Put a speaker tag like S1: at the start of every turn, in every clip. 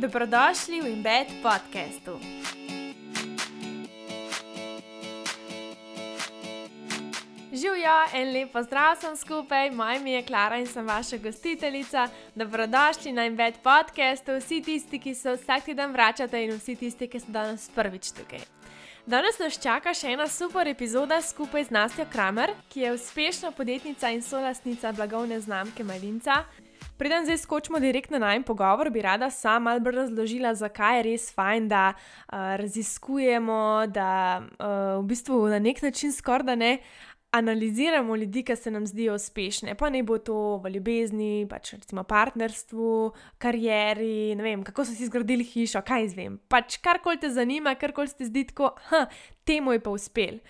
S1: Dobrodošli v Embed podkastu. Živijo en lep pozdrav sem skupaj, moje ime je Klara in sem vaša gostiteljica. Dobrodošli na Embed podkastu, vsi tisti, ki se vsak teden vračate in vsi tisti, ki ste danes prvič tukaj. Danes nas čaka še ena super epizoda skupaj z Nastjo Kramer, ki je uspešna podjetnica in solastnica blagovne znamke Malinca. Preden zdaj skočimo direktno na en pogovor, bi rada sama bolj razložila, zakaj je res fajn, da uh, raziskujemo, da uh, v bistvu na nek način skoraj da ne analiziramo ljudi, ki se nam zdijo uspešne. Pa ne bo to v ljubezni, pač recimo partnerstvu, karieri, ne vem, kako so si zgradili hišo, kaj izvem. Pač karkoli te zanima, karkoli ti zdi tako, temu je pa uspel.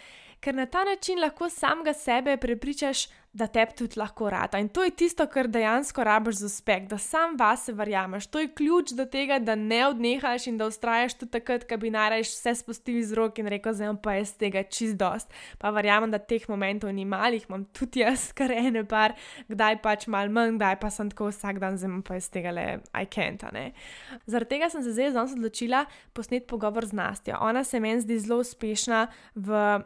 S1: Ker na ta način lahko samega sebe prepričaš, da te tudi lahko rata. In to je tisto, kar dejansko rabiš za uspeh, da sam vase verjameš. To je ključ do tega, da ne odnehaš in da ustrajaš tudi takrat, ko bi narajš vse spustil iz rok in rekel, zdaj pa je z tega čist dost. Pa verjamem, da teh momentov ni malih, imam tudi jaz, kar ene par, kdaj pač mal manj, kdaj pa sem tako vsak dan, zdaj pa je z tega le I can't. Zaradi tega sem se zdaj odločila posnet pogovor z Nastjo. Ona se meni zdi zelo uspešna v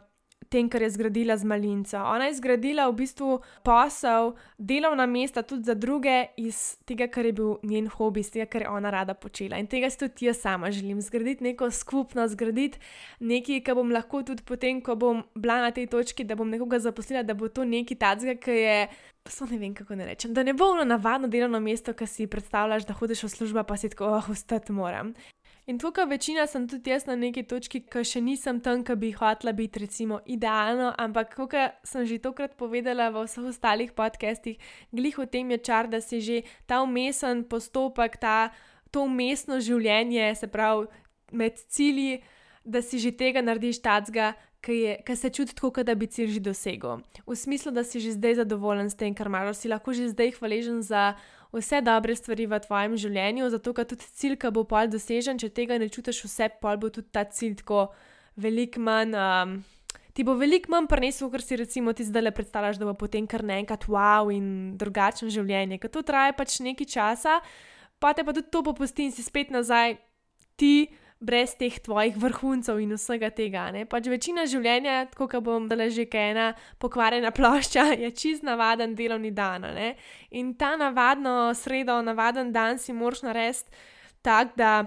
S1: tem, kar je zgradila z Malinco. Ona je zgradila v bistvu posel, delovna mesta tudi za druge iz tega, kar je bil njen hobi, iz tega, kar je ona rada počela. In tega tudi jaz sama želim. Zgraditi neko skupnost, zgraditi nekaj, kar bom lahko tudi potem, ko bom bila na tej točki, da bom nekoga zaposlila, da bo to nekaj tacga, ki je. Sploh ne vem, kako ne rečem. Da ne bo ono navadno delovno mesto, ki si predstavljaš, da hodiš v službo, pa si tako, oh, ostati moram. In tukaj večina sem tudi jaz na neki točki, ki še nisem tam, ki bi hotela biti, recimo, idealno, ampak kot sem že tokrat povedala v vseh ostalih podcestih, glih v tem je čar, da si že ta umesen postopek, ta, to umestno življenje, se pravi, med cilji, da si že tega narediš tacga. Ki se čuti tako, da bi cilj že dosegel. V smislu, da si že zdaj zadovoljen s tem, kar imaš, si lahko že zdaj hvaležen za vse dobre stvari v tvojem življenju, zato ker tudi cilj, ki bo pol dosežen, če tega ne čutiš vse, pol bo tudi ta cilj tako velik manj. Um, Ti bo veliko manj prenesel, ker si recimo ti zdaj le predstavljaš, da bo potem kar naenkrat wow in drugačno življenje. Ker to traja pač nekaj časa, pa te pa tudi to popusti in si spet nazaj ti brez teh tvojih vrhuncev in vsega tega. Ne? Pač večina življenja, tako kot bom dala že ena pokvarjena plošča, je čist navaden delovni dan. Ne? In ta navadno sredo, navaden dan si moraš narediti tak, da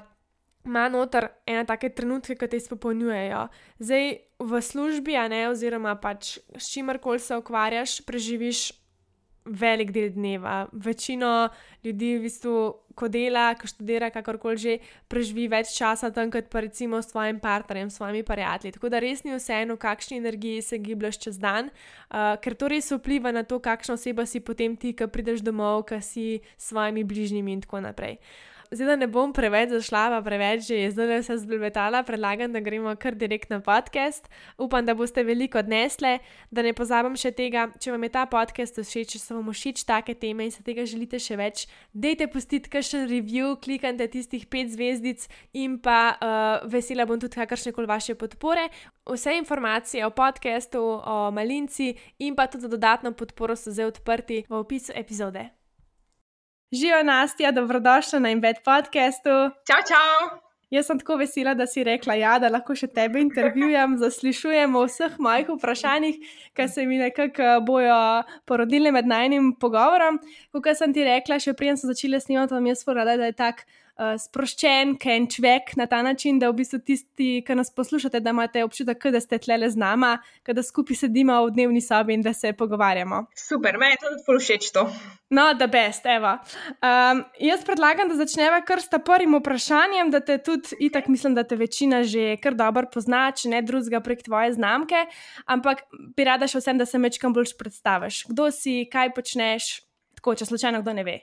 S1: ima noter ena take trenutke, ki te izpopolnjujejo. Zdaj v službi, a ne, oziroma pač s čimerkoli se ukvarjaš, preživiš velik del dneva. Večino ljudi, v bistvu, ko dela, ko študira, kakorkoli že, preživi več časa tam, kot pa recimo s svojim partnerjem, s svojimi prijatelji. Tako da res ni vseeno, v kakšni energiji se gibljaš čez dan, uh, ker to res vpliva na to, kakšna oseba si potem ti, ki prideš domov, ki si s svojimi bližnjimi in tako naprej. Uh, zdaj, da ne bom preveč zašla, pa preveč že je zdaj vse zblbetala, predlagam, da gremo kar direkt na podcast. Upam, da boste veliko odnesle, da ne pozabim še tega, če vam je ta podcast všeč, če se vam všeč take teme in se tega želite še več, dejte pustiti kakšen review, klikajte tistih pet zvezdic in pa uh, vesela bom tudi kakršne koli vaše podpore. Vse informacije o podkastu, o malinci in pa tudi za dodatno podporo so zdaj odprti v opisu epizode. Živijo Nastja, dobrodošla na Embed podcastu.
S2: Čau, čau!
S1: Jaz sem tako vesela, da si rekla, ja, da lahko še tebe intervjujem, zaslišujem o vseh mojih vprašanjih, ki se mi nekako bojo porodile med najnim pogovorom. Kot sem ti rekla, še preden sem začela snemati, vam jaz porada, da je tako uh, sproščen, ken človek na ta način, da v bistvu tisti, ki nas poslušate, da imate občutek, da ste tlele z nama, da skupaj sedimo v dnevni sobi in da se pogovarjamo.
S2: Super, meni je to tudi všeč to.
S1: No, da best, evo. Um, jaz predlagam, da začneva kar s prvim vprašanjem, da te tudi, itak mislim, da te večina že kar dobro pozna, če ne drugega prek tvoje znamke, ampak bi rada še vsem, da se mečkam bolj predstaviš. Kdo si, kaj počneš, tako če slučajno kdo ne ve.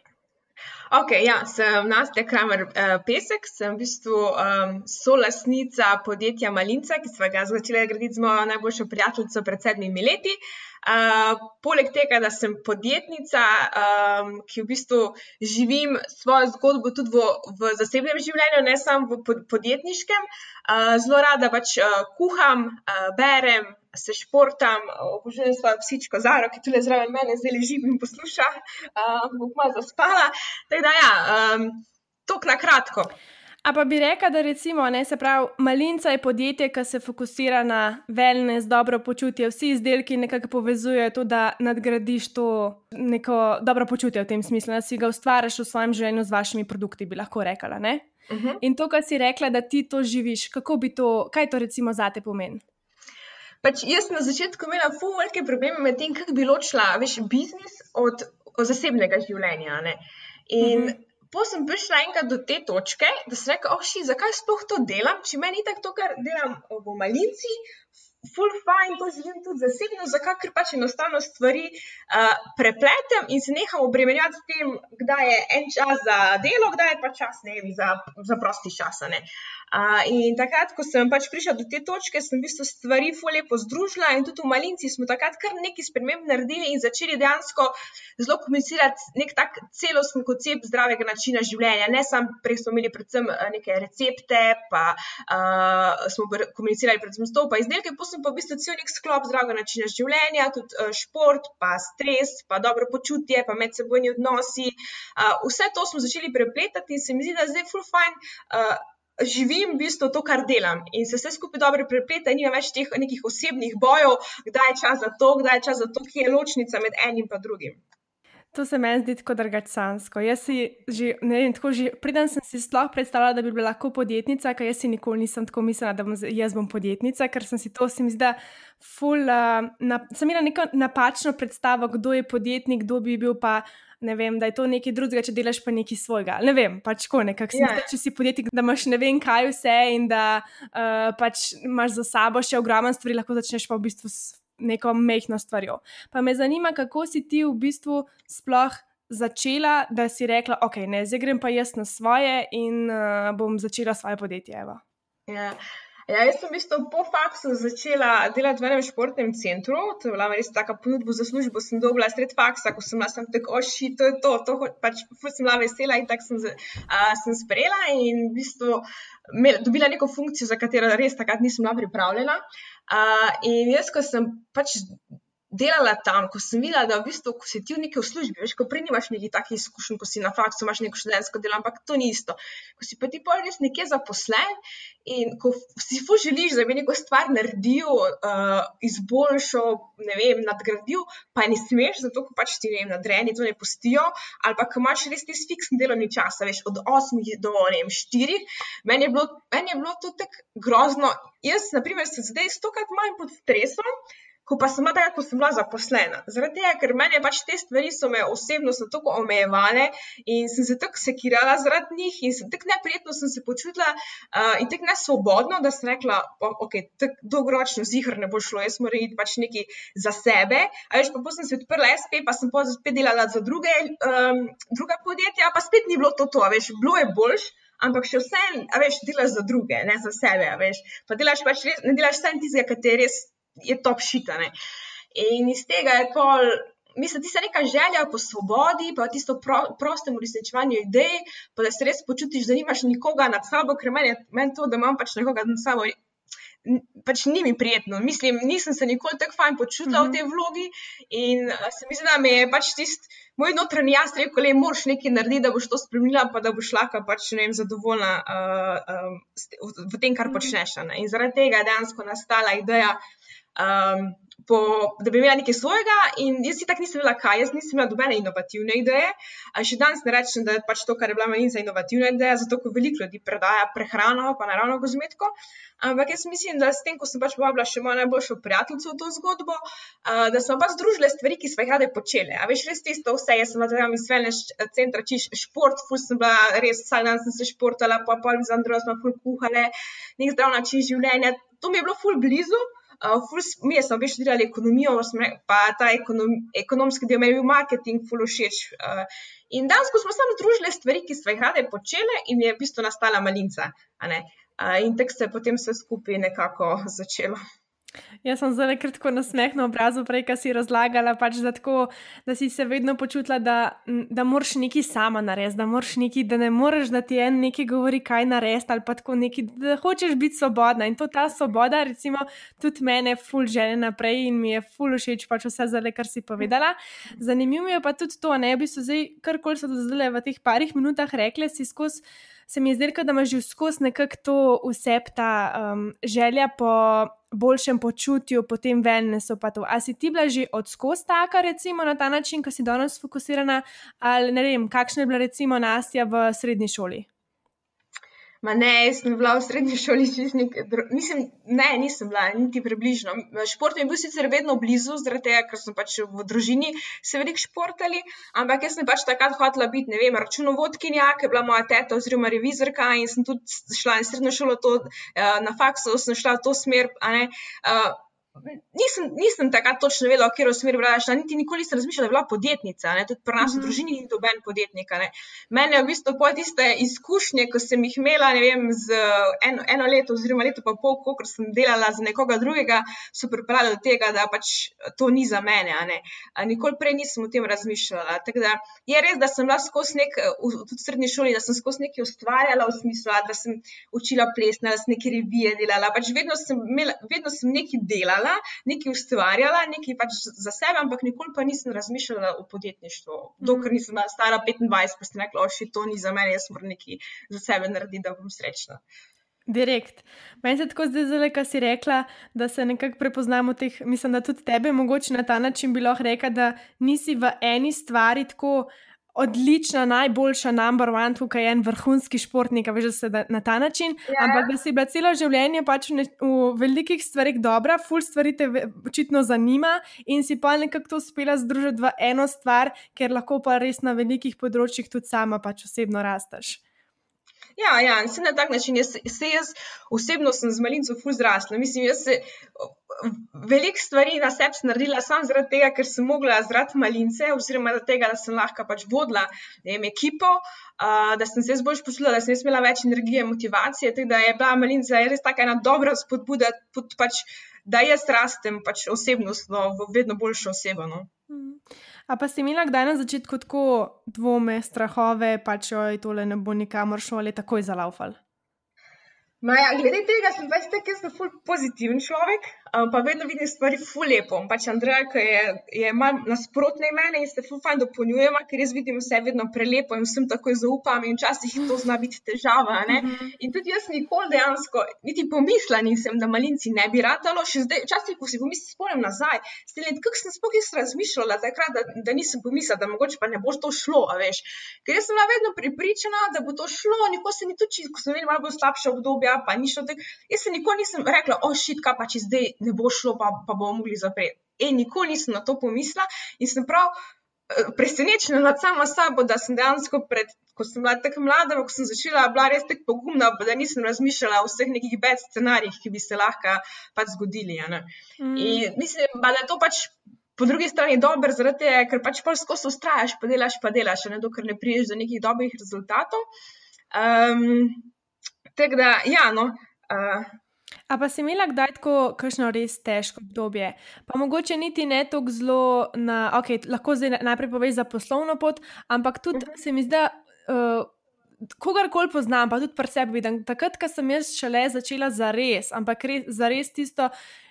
S2: Ok, ja, sem Nastja Kramer uh, Pesek, sem v bistvu um, solasnica podjetja Malinca, ki smo ga začeli graditi z mojo najboljšo prijateljico pred sedmimi leti. Uh, poleg tega, da sem podjetnica, um, ki v bistvu živim svojo zgodbo tudi v, v zasebnem življenju, ne samo v podjetniškem, uh, zelo rada pač uh, kuham, uh, berem, se športam, obožujem svojo psičko Zaro, ki tukaj zraven mene zdaj leži in posluša, uh, bom malo zaspala. Tako da, ja, um, tok na kratko.
S1: A pa bi rekla, da recimo, ne, se pravi, malinca je podjetje, ki se fokusira na wellness, dobro počutje, vsi izdelki nekako povezujejo to, da nadgradiš to neko dobro počutje v tem smislu, da si ga ustvariš v svojem življenju z vašimi produkti, bi lahko rekla. Uh mhm. -huh. In to, kar si rekla, da ti to živiš, kako bi to, kaj to recimo za te pomeni?
S2: Pač jaz na začetku imela zelo velike probleme med tem, kako bi ločila veš, biznis od, od zasebnega življenja. Ne? In mhm. -huh. Potem sem prišla enkrat do te točke, da sem rekla, oh, zakaj sploh to delam, če meni tako to, kar delam v malinci, full fine, to želim tudi zasebno, zakaj ker pač enostavno stvari uh, prepletem in se neham obremenjati s tem, kdaj je en čas za delo, kdaj je pa čas ne, za, za prosti čas. Uh, in takrat, ko sem pač prišla do te točke, sem v bistvu stvari fulje pozdružila in tudi v Malinci smo takrat kar nekaj sprememb naredili in začeli dejansko zelo komunicirati nek tak celosten koncept zdravega načina življenja. Ne samo prej smo imeli predvsem eh, neke recepte, pa uh, smo komunicirali predvsem to, pa izdelke, pa sem pa v bistvu cel nek sklop zdravega načina življenja, tudi uh, šport, pa stres, pa dobro počutje, pa medsebojni odnosi. Uh, vse to smo začeli prepletati in se mi zdi, da je zdaj full fine. Uh, živim v bistvu to, kar delam in se vse skupaj dobro prepleta, in nima več teh nekih osebnih bojev, kdaj je čas za to, kdaj je čas za to, ki je ločnica med enim in drugim.
S1: To se meni zdi tako drugačansko. Jaz si že, ne vem, tako že, preden sem si sploh predstavljala, da bi bila lahko podjetnica, ker jaz si nikoli nisem tako mislila, da bom jaz bom podjetnica, ker sem si to, se mi zdi, ful, uh, na, sem imela neko napačno predstavo, kdo je podjetnik, kdo bi bil pa ne vem, da je to nekaj drugega, če delaš pa nekaj svojega. Ne vem, pač ko nekako yeah. si, če si podjetnik, da imaš ne vem kaj vse in da uh, pač imaš za sabo še ogromno stvari, lahko začneš pa v bistvu s neko mehko stvarjo. Pa me zanima, kako si ti v bistvu sploh. Začela, da si rekla, ok, ne, zdaj grem pa jaz na svoje in uh, bom začela svoje podjetje.
S2: Ja, yeah. Ja, jaz sem v bistvu po faksu začela delati v enem športnem centru. To je bila res taka ponudba za službo. Sem dobila sred faksa, ko sem bila tam tako oši, to je to, to pač sem bila vesela in tako sem, uh, sem sprejela in v bistvu dobila neko funkcijo, za katero res takrat nisem bila pripravljena. Uh, in jaz, ko sem pač delala tam, ko sem videla, da v bistvu, ko si ti v neki službi, veš, ko prej nimaš nekih takih izkušenj, ko si na faksu, imaš neko študentsko delo, ampak to ni isto. Ko si pa ti pa res nekje zaposlen in ko si fu želiš, da bi neko stvar naredil, uh, izboljšal, ne vem, nadgradil, pa ne smeš, zato ko pač ti ne vem, nadrejeni to ne pustijo, ali pa ko imaš res ti fiksni delovni čas, veš, od 8 do ne vem, 4, meni je bilo, meni je bilo to tako grozno. Jaz, na primer, se zdaj stokrat manj pod stresom ko pa sem bila, ko sem bila zaposlena. Zaradi tega, ker meni pač te stvari so me osebno tako omejevale in sem se tako sekirala zaradi njih in tako neprijetno sem se počutila uh, in tako nesvobodno, da sem rekla, ok, tako dolgoročno zihr ne bo šlo, jaz moram iti pač nekaj za sebe. A veš, pa sem se odprla SP, pa sem pa spet delala za druge, um, druga podjetja, pa spet ni bilo to, to veš, bilo je boljš. Ampak še vse, a veš, delaš za druge, ne za sebe, veš. Pa delaš pač res, ne delaš samo tistega, kar te res je top šitane. In iz tega je pol. Mislim, da je neka želja po svobodi, pa tisto pro, prostem uresničevanju idej, pa da se res počutiš, da nimaš nikoga nad sabo, ker meni je men to, da imam pač nekoga nad sabo, pač ni mi prijetno. Mislim, nisem se nikoli tako fajn počutila mm -hmm. v tej vlogi in se mi zdi, da mi je pač tisti moj notranji jaz rekel, da moraš nekaj narediti, da boš to spremenila, pa da boš lahko pač, vem, zadovoljna uh, um, v, v tem, kar mhm. počneš. Ne? In zaradi tega je dejansko nastala ideja um, po, da bi imela nekaj svojega, in jaz si tako nisem imela kaj, jaz nisem imela dobene inovativne ideje. A še danes ne rečem, da je pač to, kar je bila meni za inovativne ideje, zato ker veliko ljudi predaja prehrano, pa naravno kozmetiko. Ampak jaz mislim, da s tem, ko sem pač povabila še mojo najboljšo prijateljico v to zgodbo, uh, da smo pač združili stvari, ki smo jih rade počele. A veš, res tisto vse, jaz sem tam iz Velnes centra, čiš šport, ful sem bila res, vsak dan sem se športala, pa pa z Androjo smo ful kuhale, nek zdrav način življenja. To mi je bilo ful blizu. Uh, mi smo več delali ekonomijo, pa ta ekonom, ekonomski del mi je bil marketing, ful všeč. In danes smo samo združili stvari, ki smo jih rade počele, in je v bistvu nastala malinca. Uh, in tako se je potem vse skupaj nekako začelo.
S1: Jaz sem zelo kratko nasmeh na obrazu, prej, ki si razlagala, pač, da, tako, da si se vedno počutila, da, da moraš nekaj sama narediti, da, nekaj, da ne moreš, da ti en nekaj govori, kaj narediti, ali pa tako nekaj, da hočeš biti svobodna. In to ta svoboda, recimo, tudi mene, ful žene naprej in mi je ful všeč, pač vse zdaj, kar si povedala. Zanimivo je pa tudi to, ne bi se zdaj, karkoli so zdaj v teh parih minutah rekli, si skozi se mi je zdelo, da imaš že skozi nekako to vsepta um, želja po boljšem počutju, potem wellnessu. A si ti bila že odskozi taka, recimo na ta način, ko si danes fokusirana, ali ne vem, kakšna je bila recimo Nastja v srednji šoli?
S2: Ma ne, jaz sem bila v srednji šoli, nisem, ne, nisem bila niti približno. Šport je bil sicer vedno blizu, zaradi tega, ker smo pač v družini se veliko športali, ampak jaz sem pač takrat hotela biti, ne vem, računovodkinja, ker je bila moja teta oziroma revizorka in sem tudi šla na srednjo šolo, to, eh, na faksu sem šla v to smer. Nisem, nisem takrat točno vedela, v katero smer bi šla, niti nikoli nisem razmišljala, da bi bila podjetnica. Ne? Tudi pri nas v mhm. družini ni doben podjetnik. Mene je v bistvu po tiste izkušnje, ko sem jih imela, ne vem, z eno, eno leto, oziroma leto pa pol, ko sem delala za nekoga drugega, so pripravljali do tega, da pač to ni za mene. Nikoli prej nisem o tem razmišljala. Da je res, da sem bila skozi nek, tudi v srednji šoli, da sem skozi nekaj ustvarjala, v smislu, da sem učila plesna, da sem neke revije delala. Pač vedno sem, imela, vedno sem nekaj delala delala, nekaj ustvarjala, nekaj pač za sebe, ampak nikoli pa nisem razmišljala o podjetništvu. Dokler mhm. nisem stara 25, pa sem rekla, oši, to ni za mene, jaz moram nekaj za sebe narediti, da bom srečna.
S1: Direkt. Meni se tako zdaj zelo, kar si rekla, da se nekako prepoznamo v teh. Mislim, da tudi tebe mogoče na ta način bi lahko rekla, da nisi v eni stvari tako odlična, najboljša, number one, tukaj je en vrhunski športnik, veš, da se da na ta način. Yeah. Ja. Ampak da si bila celo življenje pač v, ne, v velikih stvarih dobra, full stvari te očitno zanima in si pa nekako to uspela združiti v eno stvar, ker lahko pa res na velikih področjih tudi sama pač osebno rasteš.
S2: Ja, ja, in se na tak način, jaz, se jaz osebno sem z malinco fuz zrasla. Mislim, jaz se veliko stvari na sebi naredila samo zaradi tega, ker sem mogla zaradi malince, oziroma zaradi tega, da sem lahko pač vodila vem, ekipo, uh, da sem se bolj počutila, da sem imela več energije, motivacije. Tako da je bila malinca res tako ena dobra spodbuda, pač, da jaz rastem pač osebnostno v vedno boljšo osebo. No.
S1: Mm. A pa si imela kdaj na začetku tako dvome, strahove, pač oj, tole ne bo nikamor šlo ali takoj zalaufal?
S2: Maja, glede tega sem pač tako, ful pozitiven človek, pa vedno vidim stvari ful lepo. Pač Andrej, ki je, je malo nasprotne mene in se ful fajn dopolnjujemo, ker jaz vidim vse vedno prelepo in vsem takoj zaupam in včasih to zna biti težava. Mm -hmm. In tudi jaz nikoli dejansko, niti pomisla nisem, da malinci ne bi ratalo, še zdaj, včasih, ko si pomislim, spomnim nazaj, steljen, kako sem sploh jaz razmišljala takrat, da, da nisem pomislila, da mogoče pa ne bo to šlo, a veš. Ker jaz sem bila vedno pripričana, da bo to šlo, nikoli se ni tudi, ko sem imela malo slabše obdobje, pa ni šlo tako. Jaz se nikoli nisem rekla, o, šit, kaj pa če zdaj ne bo šlo, pa, pa bomo mogli zapreti. E, nikoli nisem na to pomislila in sem prav uh, presenečena nad samo sabo, da sem dejansko pred. Ko sem bila tako mlada, ko sem začela, bila res tako pogumna, da nisem razmišljala o vseh nekih bed scenarijih, ki bi se lahko pač zgodili. Mm. In mislim, da je to pač po drugi strani dobro, zaradi tega, ker pač pol skozi ustrajaš, pa delaš, pa delaš, ne dokler ne priješ do nekih dobrih rezultatov. Um, Tako da, ja, no. Uh,
S1: A pa si imela kdaj tako kakšno res težko obdobje? Pa mogoče niti ne tako zelo na, ok, lahko zdaj najprej poveš za poslovno pot, ampak tudi uh mhm. -huh. se mi zdi, uh, kogarkoli poznam, pa tudi pri sebi vidim, takrat, ko sem jaz šele začela za res, ampak res, za res tisto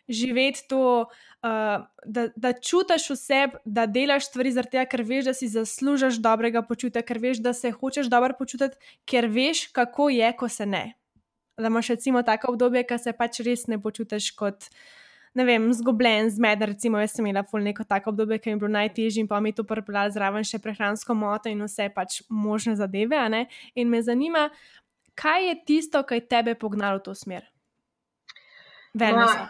S1: živeti to. Uh, da, da čutiš vse, da delaš stvari zaradi tega, ker veš, da si zaslužiš dobrega počutja, ker veš, da se hočeš dobro počutiti, ker veš, kako je, ko se ne. Da imaš recimo tako obdobje, ki se pač res ne počutiš kot, ne vem, zgubljen, zmeden. Recimo, jaz sem imela ful neko tako obdobje, ki mi je bilo najtežje in pa mi je to pripeljalo zraven še prehransko moto in vse pač možne zadeve. In me zanima, kaj je tisto, kar je tebe pognalo v to smer? Velja.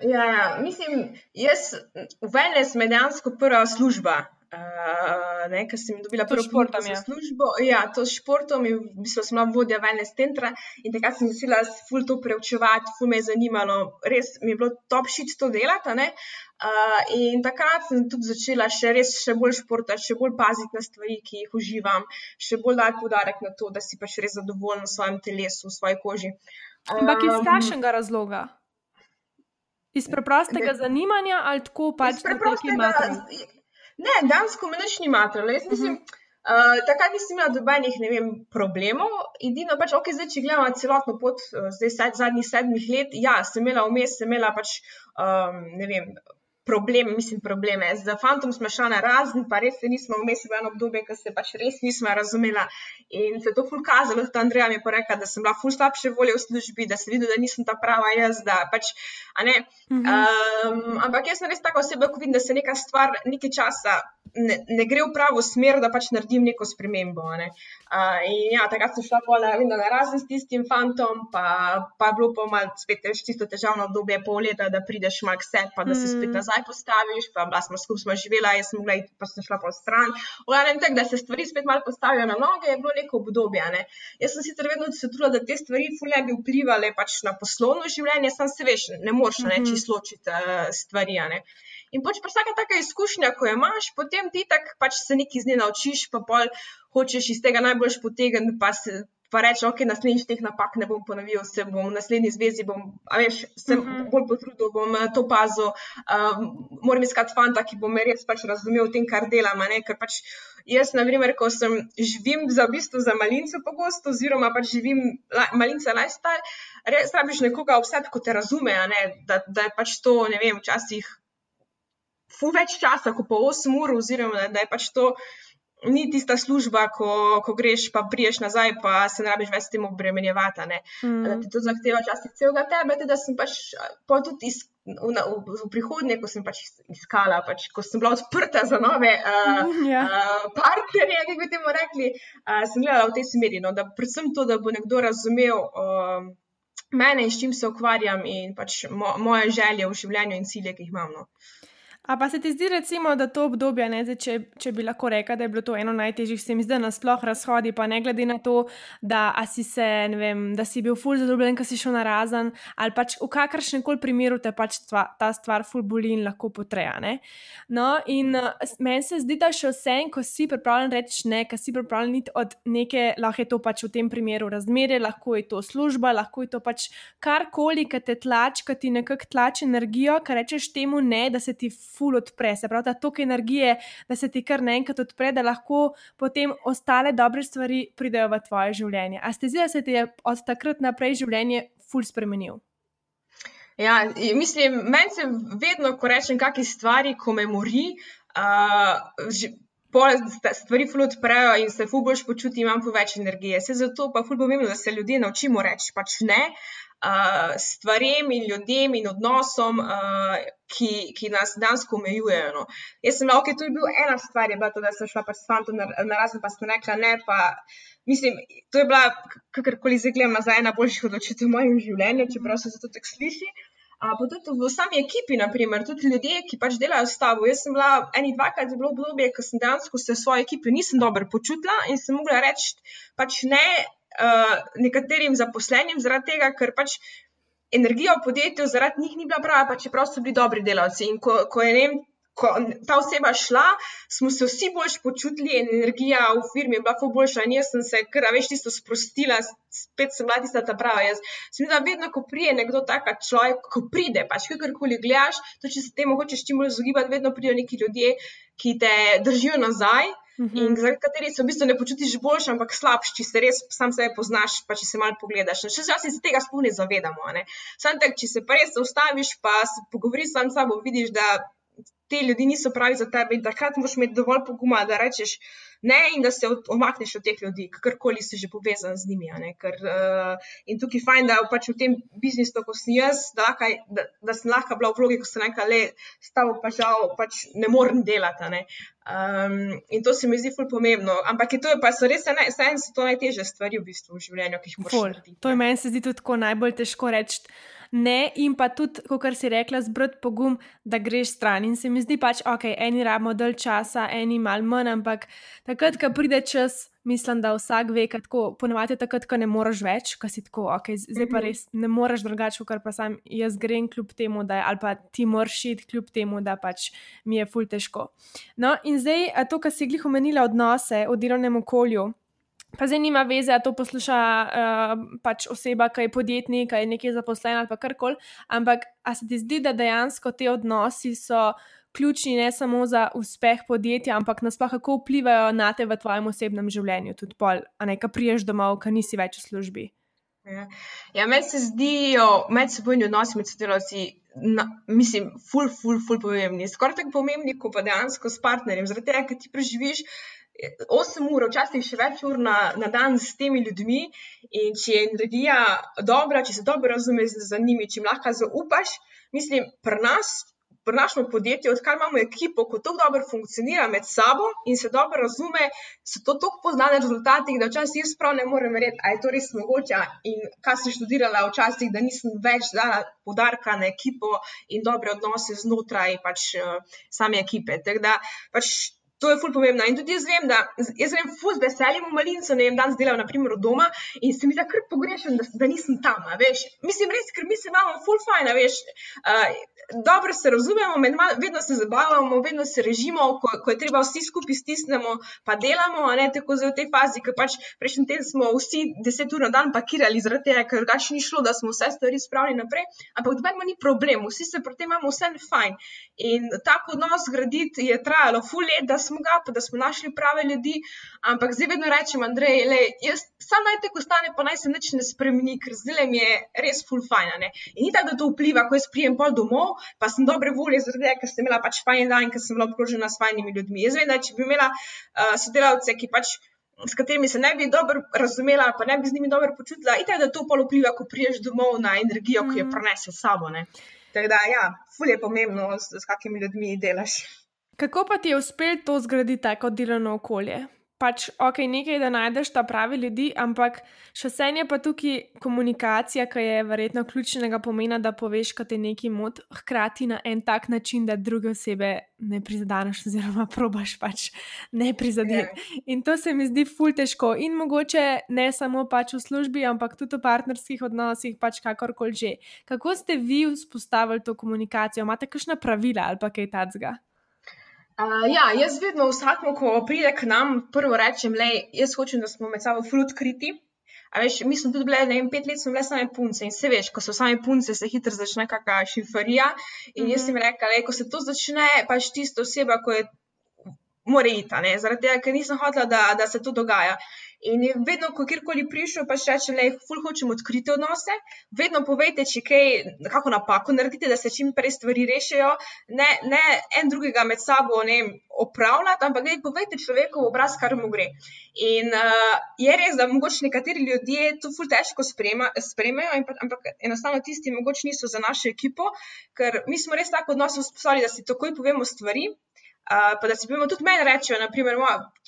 S2: Ja, ja, mislim, jaz v Venes me dejansko prva služba. Uh, ne, ker sem dobila prvo športom, ja. službo. Ja, to s športom, v bistvu sem bila vodja Venes centra in takrat sem začela ful to preučevati, ful me je zanimalo, res mi je bilo top šit to delati. Uh, in takrat sem tudi začela še res še bolj športati, še bolj paziti na stvari, ki jih uživam, še bolj dati podarek na to, da si pač res zadovoljen v svojem telesu, v svoji koži.
S1: Ampak iz kakšnega razloga? Iz preprostega zanimanja ali tako pač preprostega?
S2: Ne, dansko me nič ni matralo. Jaz mislim, uh -huh. uh, takrat nisem imela dobenih problemov. Edino pač, ok, zdaj, če gledamo celotno pot, uh, zdaj sad, zadnjih sedmih let, ja, sem imela vmes, sem imela pač, um, ne vem. Probleme, mislim, probleme. Z fantom smo šli na razen, pa res se nismo vmes v eno obdobje, ko se pač res nismo razumela. In se to ful kazalo, da Andreja mi je rekla, da sem bila ful slabše volje v službi, da se vidi, da nisem ta prava jaz. Da, pač, mhm. um, ampak jaz sem res tako oseba, ko vidim, da se neka stvar nekaj časa ne, ne gre v pravo smer, da pač naredim neko spremembo. Ne. Uh, in ja, takrat sem šla pola, vem, na razen s tistim fantom, pa, pa je bilo pa malo spet čisto težavno obdobje, pol leta, da prideš mak se, pa da se spet mhm. nazaj postaviš, pa bila smo skupaj smo živela, jaz sem bila, pa sem šla pa stran. Ojanem tak, da se stvari spet malo postavijo na noge, je bilo neko obdobje. Ne. Jaz sem sicer vedno se trudila, da te stvari fulje bi vplivali pač na poslovno življenje, sam se veš, ne moreš mm -hmm. čisto ločiti uh, stvari. Ne. In pač vsaka taka izkušnja, ko jo imaš, potem ti tako pač se nekaj z nje naučiš, pa pol hočeš iz tega najboljš potegniti, pa se. Pa reči, ok, naslednjič teh napak ne bom ponovil, se bom v naslednji zvezi, bom, veš, se mhm. -huh. bolj potrudil, bom eh, to pazil. Um, moram iskati fanta, ki bo me res pač razumel v tem, kar delam. Ker pač jaz, na primer, ko sem živim za v bistvu za malince pogosto, oziroma pač živim la, malince lifestyle, res rabiš nekoga vse, ko te razume, da, da je pač to, ne vem, včasih fu več časa, kot pa 8 ur, oziroma da je pač to. Ni tista služba, ko, ko greš, pa priješ nazaj, pa se ne rabiš več s tem obremenjevati. Mm. Da ti to zahteva časih celega tebe, da sem pač tudi iz, v, v, v prihodnje, ko sem pač iskala, pač, ko sem bila odprta za nove uh, mm, yeah. uh, partnerje, kako bi temu rekli, uh, sem gledala v tej smeri. No, da predvsem to, da bo nekdo razumel uh, mene in s čim se ukvarjam in pač mo, moje želje v življenju in cilje, ki jih imam. No.
S1: A pa se ti zdi, recimo, da to obdobje, ne, zdaj, če, če bi lahko rekel, da je bilo to eno najtežjih, se mi zdi, da nasploh razhodi, pa ne glede na to, da si, se, vem, da si bil ful zadovoljen, ker si šel na razen, ali pač v kakršnem koli primeru te pač stva, ta stvar ful boli in lahko potreja. Ne? No, in meni se zdi, da še vse, ko si pripravljen reči ne, ker si pripravljen iti od neke, lahko je to pač v tem primeru razmerje, lahko je to služba, lahko je to pač karkoli, ki te tlači, ki ti nekako tlači energijo, kar rečeš temu ne, da se ti ful odpre, se pravi, da toliko energije, da se ti kar naenkrat odpre, da lahko potem ostale dobre stvari pridejo v tvoje življenje. A ste zdi, da se ti je od takrat naprej življenje ful spremenil?
S2: Ja, mislim, meni se vedno, ko rečem, kakšne stvari, ko me mori, uh, stvari ful odprejo in se ful boš počuti, imam ful več energije. Se zato pa ful pomembno, da se ljudje naučimo reči pač ne. Uh, stvarem in ljudem in odnosom, uh, ki, ki nas dejansko omejujejo. No. Jaz sem lahko, to je bila ena stvar, je bila to, da sem šla pač s fantom na, na razen, pa sem rekla ne. Pa, mislim, to je bila, kakorkoli zdaj gledam, nazaj ena boljših odločitev v mojem življenju, čeprav se to tako sliši. Pa tudi v sami ekipi, naprimer, tudi ljudje, ki pač delajo s tabo. Jaz sem bila eni dvakrat zelo obdobje, ker sem dejansko se v svoji ekipi nisem dobro počutila in sem mogla reči pač ne, uh, nekaterim zaposlenim, zaradi tega, ker pač energija v podjetju zaradi njih ni bila prava, pa čeprav so bili dobri delavci. In ko, ko je vem, ko ta oseba šla, smo se vsi bolj počutili energija v firmi je bila pa boljša. In jaz sem se, kar veš, tisto sprostila, spet sem bila tista ta prava. Jaz sem videla, vedno, ko prije nekdo taka človek, ko pride, pač kakorkoli gledaš, to če se temu hočeš čim bolj izogibati, vedno pridejo neki ljudje, ki te držijo nazaj. -hmm. in za kateri se v bistvu ne počutiš boljši, ampak slabši, če se res sam sebe poznaš, pa če se malo pogledaš. Še zdaj se tega sploh ne zavedamo. Ne? Sam tak, če se pa res ustaviš, pa se pogovoriš sam s sabo, vidiš, da te ljudi niso pravi za tebe in takrat moraš imeti dovolj poguma, da rečeš ne in da se omakneš od teh ljudi, kakorkoli si že povezan z njimi. Ker, uh, in tukaj je fajn, da pač v tem biznisu, ko sem jaz, da, lakaj, da, da sem lahko bila v vlogi, ko sem rekla, le stavo pa žal, pač ne morem delati. Ne. Um, in to se mi zdi ful pomembno. Ampak je to, pa so res ene, so to najtežje stvari v bistvu v življenju, ki jih moraš narediti.
S1: To je meni se zdi tudi najbolj težko reči ne, in pa tudi, kot si rekla, zbrati pogum, da greš stran. In se mi zdi pač, ok, eni rabimo dalj časa, eni malo manj, ampak takrat, ko pride čas. Mislim, da vsak ve, kako ponovadi je takrat, ko ne moreš več, ko si tako, ok, zdaj pa mhm. res ne moreš drugače, kot pa sam jaz grem, kljub temu, da je, ali pa ti moraš iti, kljub temu, da pač mi je ful težko. No, in zdaj to, kar si glih omenila odnose v delovnem okolju, Pa zdaj nima veze, da to posluša uh, pač oseba, ki je podjetnik, ki je nekaj zaposlen ali karkoli. Ampak a se ti zdi, da dejansko te odnosi so ključni ne samo za uspeh podjetja, ampak nasploh kako vplivajo na te v tvojem osebnem življenju, tudi pol, a ne, ki priješ domov, ki nisi več v službi.
S2: Ja, ja meni se zdijo medsebojni odnosi med sodelavci, na, mislim, ful, ful, ful pomembni. Skoraj tako pomembni, kot pa dejansko s partnerjem. Zaradi tega, ker ti preživiš 8 ur, včasih še več ur na, na dan s temi ljudmi in če je energija dobra, če se dobro razumeš z njimi, če jim lahko zaupaš, mislim, pri nas v našem podjetju, odkar imamo ekipo, ko tako dobro funkcionira med sabo in se dobro razume, so to tako poznane rezultati, da včasih jaz prav ne morem verjeti, ali je to res mogoče. In kar sem študirala včasih, da nisem več dala podarka na ekipo in dobre odnose znotraj pač, uh, same ekipe. Tako da pač. To je ful pomembno. In tudi jaz vem, da jaz grem ful z veseljem v malinco, ne vem, danes delam naprimer doma in se mi zdi, kar pogrešam, da, da nisem tam, veš. Mislim, res, ker mi se imamo ful fajn, veš. Uh, dobro se razumemo, mal, vedno se zabavamo, vedno se režimo, ko, ko je treba vsi skupaj stisnemo, pa delamo, ne tako zelo v tej fazi, ker pač prejšnji teden smo vsi deset ur na dan pakirali, zaradi tega, ker drugače ni šlo, da smo vse stvari spravili naprej, ampak dobimo ni problem, vsi se pri tem imamo vse fajn. In tako odnos graditi je trajalo ful let, da smo ga, pa da smo našli prave ljudi, ampak zdaj vedno rečem, Andrej, le, jaz sam naj te ostane, pa naj se nič ne spremeni, ker zdaj mi je res ful fajn. In ni tako, da to vpliva, ko jaz prijem pol domov, pa sem dobre volje, zaradi tega, ker sem imela pač fajn dan, ker sem bila obkrožena s fajnimi ljudmi. Jaz vem, da če bi imela uh, sodelavce, ki pač. S katerimi se ne bi dobro razumela, pa ne bi z njimi dobro počutila, in da to polo vpliva, ko priješ domov na energijo, ki jo mm. prenese s sabo. Tako da, ja, fulje je pomembno, s, s kakimi ljudmi delaš.
S1: Kako pa ti je uspelo to zgraditi tako delovno okolje? pač ok, nekaj, da najdeš ta pravi ljudi, ampak še vse je pa tukaj komunikacija, ki je verjetno ključnega pomena, da poveš, kaj te neki mod, hkrati na en tak način, da druge osebe ne prizadeneš, oziroma probaš pač ne prizadeti. Yeah. Ja. In to se mi zdi ful težko. In mogoče ne samo pač v službi, ampak tudi v partnerskih odnosih, pač kakorkoli že. Kako ste vi vzpostavili to komunikacijo? Imate kakšna pravila ali pa kaj takega?
S2: Uh, ja, jaz vedno vsakmo, ko pride k nam, prvo rečem, le jaz hočem, da smo med sabo flut kriti. Veš, mi smo tudi bili, ne vem, pet let smo bile same punce in se veš, ko so same punce, se hitro začne kakšna šifarija. In mm -hmm. jaz sem mhm. rekla, le, ko se to začne, pač tisto oseba, ko je, mora iti, zaradi tega, ker nisem hotela, da, da se to dogaja. In vedno, ko kjerkoli prišel, pa še rečem, je ful hočem odkriti odnose, vedno povejte, če kaj, kako napako naredite, da se čim prej stvari rešijo, ne, ne en drugega med sabo ne opravljati, ampak gledajte, povejte človeku v obraz, kar mu gre. In uh, je res, da mogoče nekateri ljudje to ful težko sprejmejo, ampak enostavno tisti mogoče niso za našo ekipo, ker mi smo res tako odnos vzpostavili, da si takoj povemo stvari. Uh, pa da si bomo tudi meni reči, naprimer,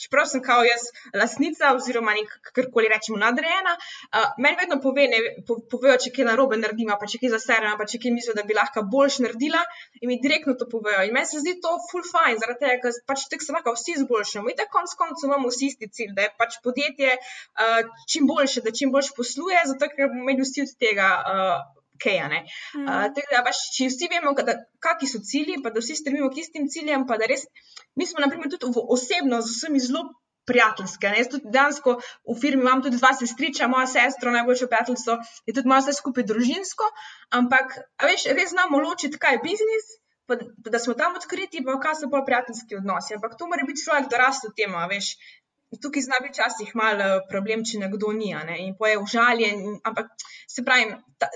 S2: čeprav sem kao jaz lasnica oziroma kakorkoli rečemo nadrejena, uh, meni vedno pove, ne, po, povejo, če kaj narobe naredim, pa če kaj zaserem, pa če kaj mislijo, da bi lahko boljš naredila in mi direktno to povejo. In meni se zdi to full fine, zaradi tega, ker pač tako se lahko vsi izboljšamo. In tako konc koncev imamo vsi isti cilj, da je pač podjetje uh, čim boljše, da čim boljš posluje, zato ker bomo imeli vsi od tega. Uh, kaj. Mm. Uh, da, pač, če vsi vemo, kakšni so cilji, pa da vsi stremimo k istim ciljem, pa da res, mi smo, naprimer, tudi osebno z vsemi zelo. Prijateljske. Jaz tudi dejansko v firmi imam tudi dva sestriča, moja sestra, najboljša prijateljica, je tudi malo vse skupaj družinsko, ampak veš, res znamo ločiti, kaj je biznis, pa, da smo tam odkriti, pa kaj so pa prijateljski odnosi. Ampak to mora biti človek, da raste v tem, veš. Tukaj zna biti včasih malo eh, problem, če nekdo ni, ne? in poje užaljen. Ampak se pravi, ta,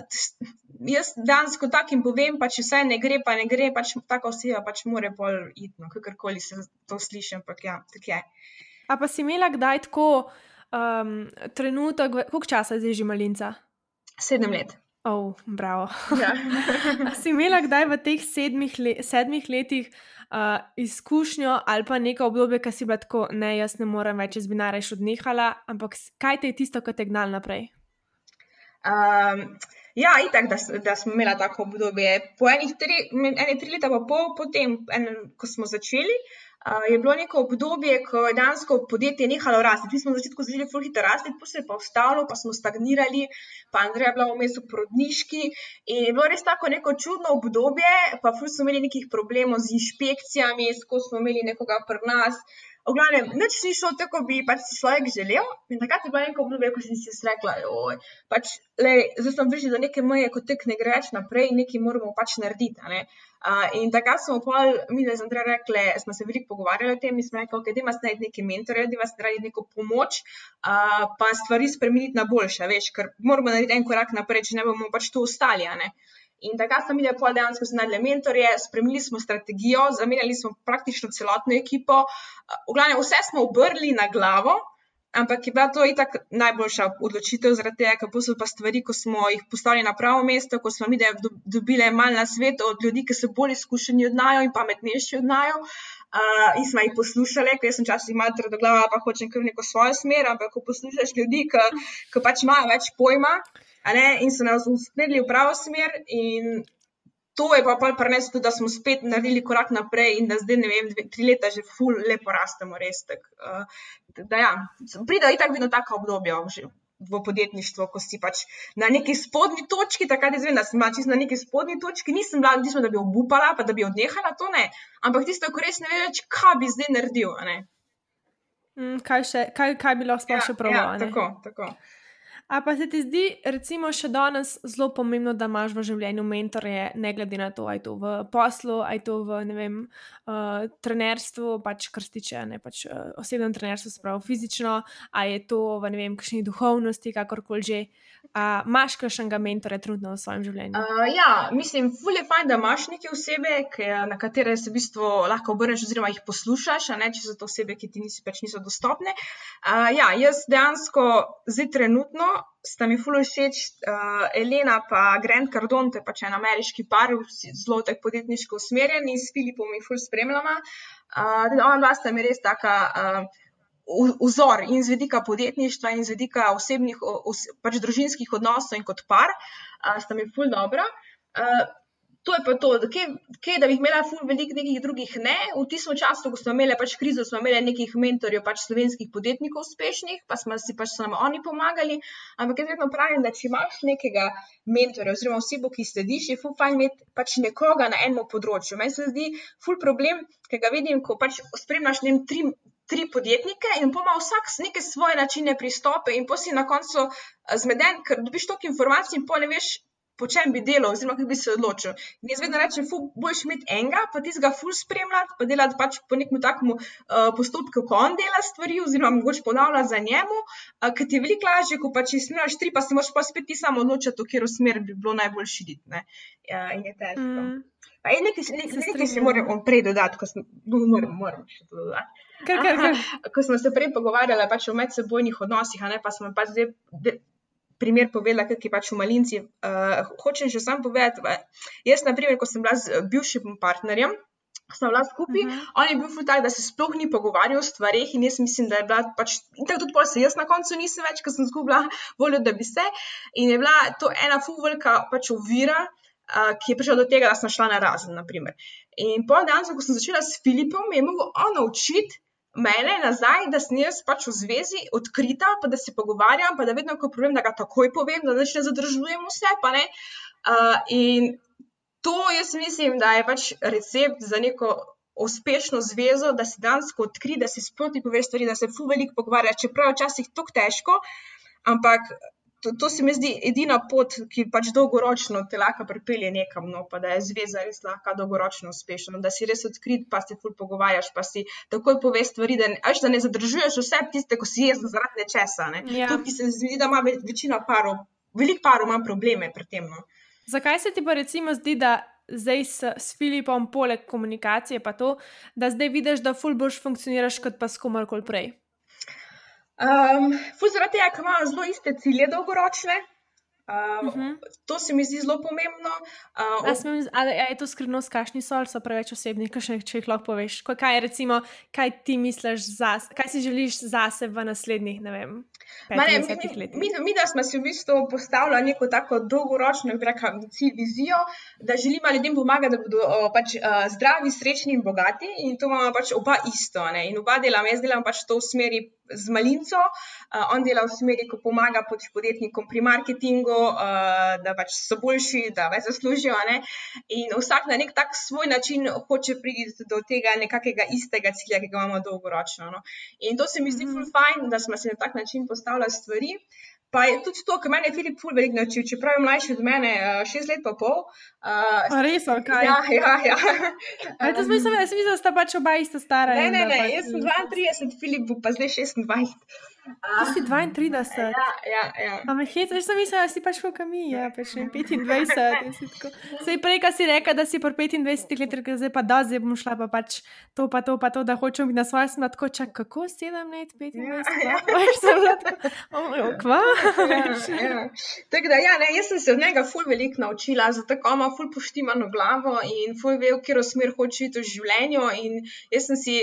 S2: jaz danes kot takim povem, pa če vse ne gre, pa ne gre, pač tako oseba pač mora bolj iti, no, kakorkoli se to sliši, ampak ja, tako je.
S1: A pa si imela kdaj tako um, trenutek, koliko časa je zdaj že malinca?
S2: Sedem let.
S1: Oh, bravo. Ja. si imela kdaj v teh sedmih, le, sedmih letih izkušnjo ali pa neko obdobje, ki si bila tako, ne, jaz ne morem več, jaz bi narejš odnehala, ampak kaj te je tisto, kar te gnalo naprej?
S2: Um, Ja, itak, da, da smo imeli tako obdobje. Po enih tri, ene tri leta, pa pol potem, en, ko smo začeli, je bilo neko obdobje, ko je dansko podjetje nehalo rasti. Mi smo na začetku začeli zelo hitro rasti, potem se je pa ostalo, pa smo stagnirali, pa Andreja je bila vmes v porodniški. In je bilo res tako neko čudno obdobje, pa smo imeli nekih problemov z inšpekcijami, skozi smo imeli nekoga pri nas. V glavnem, nič ni šlo tako, kot bi pač si človek želel. In takrat je bilo neko obdobje, ko sem si rekla, pač, le, zdaj sem prišla do neke meje, ko tek ne greš naprej, nekaj moramo pač narediti. Uh, in takrat smo pol, mi da sem rekla, smo se veliko pogovarjali o tem in smo rekli, ok, da imaš najti neke mentore, da imaš najti neko pomoč, uh, pa stvari spremeniti na boljše, veš, ker moramo narediti en korak naprej, če ne bomo pač tu ostali. In takrat smo imeli pol dejansko znali mentorje, spremenili smo strategijo, zamenjali smo praktično celotno ekipo. V glavnem, vse smo obrnili na glavo, ampak je bila to itak najboljša odločitev, zaradi tega, kako so pa stvari, ko smo jih postavili na pravo mesto, ko smo mi dobili malo na svet od ljudi, ki so bolj izkušeni od najo in pametnejši od najo. Uh, in smo jih poslušali, ker sem včasih malo trdo glava, pa hočem kar neko svojo smer, ampak ko poslušaš ljudi, ki pač imajo več pojma, in so nas usmerili v pravo smer. To je pa preneslo tudi, da smo spet naredili korak naprej in da zdaj, ne vem, dve, tri leta že ful, lepo rastemo, res. Tak, uh, da, ja, pride in tako vedno tako obdobje v podjetništvu, ko si pač na neki spodnji točki, takrat je zvena, sem pač na neki spodnji točki, nisem bila, nisem, da bi obupala, pa da bi odnehala, to ne. Ampak tisto, ko res ne veš, kaj bi zdaj naredil.
S1: Mm, kaj, še, kaj, kaj bi lahko sploh ja, še probala?
S2: Ja, tako, tako.
S1: A pa se ti zdi, recimo, še danes zelo pomembno, da imaš v življenju mentorje, ne glede na to, ali je to v poslu, ali je to v vem, uh, trenerstvu, pač kar se tiče pač, uh, osebnem trenerstvu, spravo fizično, ali je to v ne vem, kakšni duhovnosti, kakorkoli že. Imáš uh, kakšnega mentora trenutno v svojem življenju?
S2: Uh, ja, mislim, fulje fajn, da imaš neke osebe, ki, na katere se v bistvu lahko obrneš, oziroma jih poslušaš, a ne če so to osebe, ki ti nisi, pač niso dostopne. Uh, ja, jaz dejansko zdaj trenutno sta mi fully všeč uh, Elena in Grant Cardone, to je pač en ameriški par, zelo tako podjetniško usmerjen in s Filipom in fully spremljama. Uh, ona dva sta mi res taka. Uh, Vzor in z vidika podjetništva, in z vidika osebnih, os, pač družinskih odnosov, in kot par, uh, sta mi ful dobro. Uh, to je pa to, kje, da bi imela veliko nekih drugih ne. V tistem času, ko smo imeli pač krizo, smo imeli nekih mentorjev, pač slovenskih podjetnikov uspešnih, pa smo si pač nam oni pomagali. Ampak jaz vedno pravim, da če imaš nekega mentorja oziroma osebo, ki slediš, je ful fajn imeti pač nekoga na enem področju. Meni se zdi ful problem, ki ga vidim, ko pač spremljaš ne vem, tri. Tri podjetnike, in pa ima vsak neke svoje načine pristope, in pa si na koncu eh, zmeden, ker dobiš toliko informacij, in pa ne veš, po čem bi delal, oziroma kako bi se odločil. In jaz vedno rečem, boš imeti enega, pa ti ga ful spremljati, pa delati pač po nekem takem uh, postopku, ko on dela stvari, oziroma mogoče ponavljati za njemu, uh, ker ti je veliko lažje, ko pa če snemaš tri, pa se moraš pa spet ti samo odločiti, v katero smer bi bilo najbolj širiti. Ja, in je težko. Mm. Je nekaj, nekaj, nekaj se moram prej dodati, ko smo, no, moram, moram še to dodati.
S1: Kar, kar, kar.
S2: Ko smo se prej pogovarjali pač o medsebojnih odnosih, ne, pa smo pa zdaj primer povedala, kaj je pač v malinci. Uh, hočem še sam povedati, jaz, na primer, ko sem bila z bivšim partnerjem. Smo bila skupaj, uh -huh. on je bil tak, da se sploh ni pogovarjal o stvarih, in jaz mislim, da je bila pač in tako tudi posebej. Jaz na koncu nisem več, ker sem izgubila voljo, da bi se. In je bila to ena fuvelka pač ovira, uh, ki je prišla do tega, da sem šla na razen. In po dejansko, ko sem začela s Filipom, je mogel on naučiti, mene nazaj, da sem jaz pač v zvezi odkrita, pa da se pogovarjam, pa da vedno, ko problem, da ga takoj povem, da ne zadržujem vse. Uh, in to jaz mislim, da je pač recept za neko uspešno zvezo, da se danes odkri, da se sproti poveš stvari, da se fu veliko pogovarja, čeprav je včasih tako težko, ampak to, to se mi zdi edina pot, ki pač dolgoročno te lahko pripelje nekam, no, pa da je zveza res lahko dolgoročno uspešna, da si res odkrit, pa se ful pogovarjaš, pa si takoj poveš stvari, da, až, da ne zadržuješ vse tiste, ko si jezen zaradi nečesa. Ne. Ja. Ki se zdi, da ima večina parov, veliko parov ima probleme pri tem. No.
S1: Zakaj se ti pa recimo zdi, da zdaj s, s Filipom, poleg komunikacije, pa to, da zdaj vidiš, da ful boš funkcioniraš kot pa s komarkoli prej?
S2: Um, Fuz zaradi tega, ker imamo zelo iste cilje dolgoročne. Uh -huh. To se mi zdi zelo pomembno.
S1: Uh, smem, ali je to skrivnost, kakšni so ali so preveč osebni, še, če jih lahko poveš? Kaj, je, recimo, kaj ti misliš, zas, kaj si želiš zase v naslednjih, ne vem,
S2: Mane, mi, mi, mi, da smo si v bistvu postavili neko tako dolgoročno cilj, vizijo, da želimo ljudem pomagati, da bodo o, pač, zdravi, srečni in bogati. In to imamo pač oba isto. Ne? In oba delamo, jaz delam pač to v smeri z Malinco. Uh, on dela v smeri, ko pomaga pač podjetnikom pri marketingu, uh, da pač so boljši, da več zaslužijo. Ne? In vsak na nek tak svoj način hoče priti do tega nekakega istega cilja, ki ga imamo dolgoročno. No? In to se mi zdi mm -hmm. fajn, da smo se na tak način postavljali stvari. Pa je tudi to, kar meni je Filip Fulver naučil, čeprav je mlajši od mene, uh, šest let pa pol.
S1: Uh, res, kaj?
S2: Ja, ja. ja.
S1: um, to smisel, sem videl, da sta pač oba ista stara.
S2: Ne, ne, ne, pač jaz sem 32, Filip bo pa zdaj 26.
S1: Ti si 32.
S2: Ja, ja. ja.
S1: Ampak hej, jaz sem mislila, da si pač kot mi, ja, pač 25. Sej prej, kaj si rekel, da si po 25 letih, zdaj pa da, zdaj bom šla pa pač to, pa to, pa to, da hočem biti na svojem snu, tako čak, kako 7 let, 25 let. Ja, pač sem lahko, oh, kva.
S2: Ja, ja. Tako da, ja, ne, jaz sem se od njega ful veliko naučila, zato ima ful poštimano glavo in ful ve, v katero smer hoče iti v življenju. In jaz sem si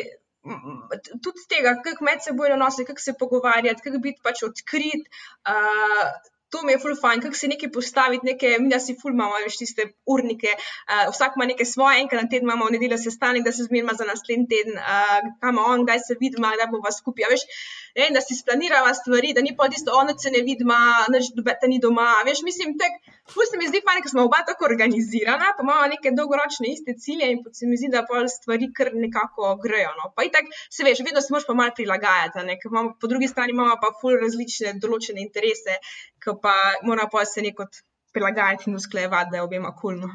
S2: tudi tega, kako med seboj nositi, kako se pogovarjati, kako biti pač odkrit. Uh, To mi je ful fajn, kako se nekaj postaviti, neke, mi da si ful imamo, veš, tiste urnike, uh, vsak ima nekaj svoje, enkrat na teden imamo v nedeljo sestanek, da se zmerima za naslednji teden, uh, kam on, kdaj se vidimo, da bomo skupaj, veš, ne, da si splanirava stvari, da ni pa tisto, ono se ne vidimo, da ni doma, veš, mislim, tek, ful se mi zdi fajn, ker smo oba tako organizirana, pa imamo neke dolgoročne iste cilje in se mi zdi, da pol stvari kar nekako grejo, no, pa itak, se veš, vedno se moraš pa malo prilagajati, ne, imamo, po drugi strani imamo pa ful različne določene interese, ki pa mora pa se neko prilagajati in usklajevati, da je obema kulno.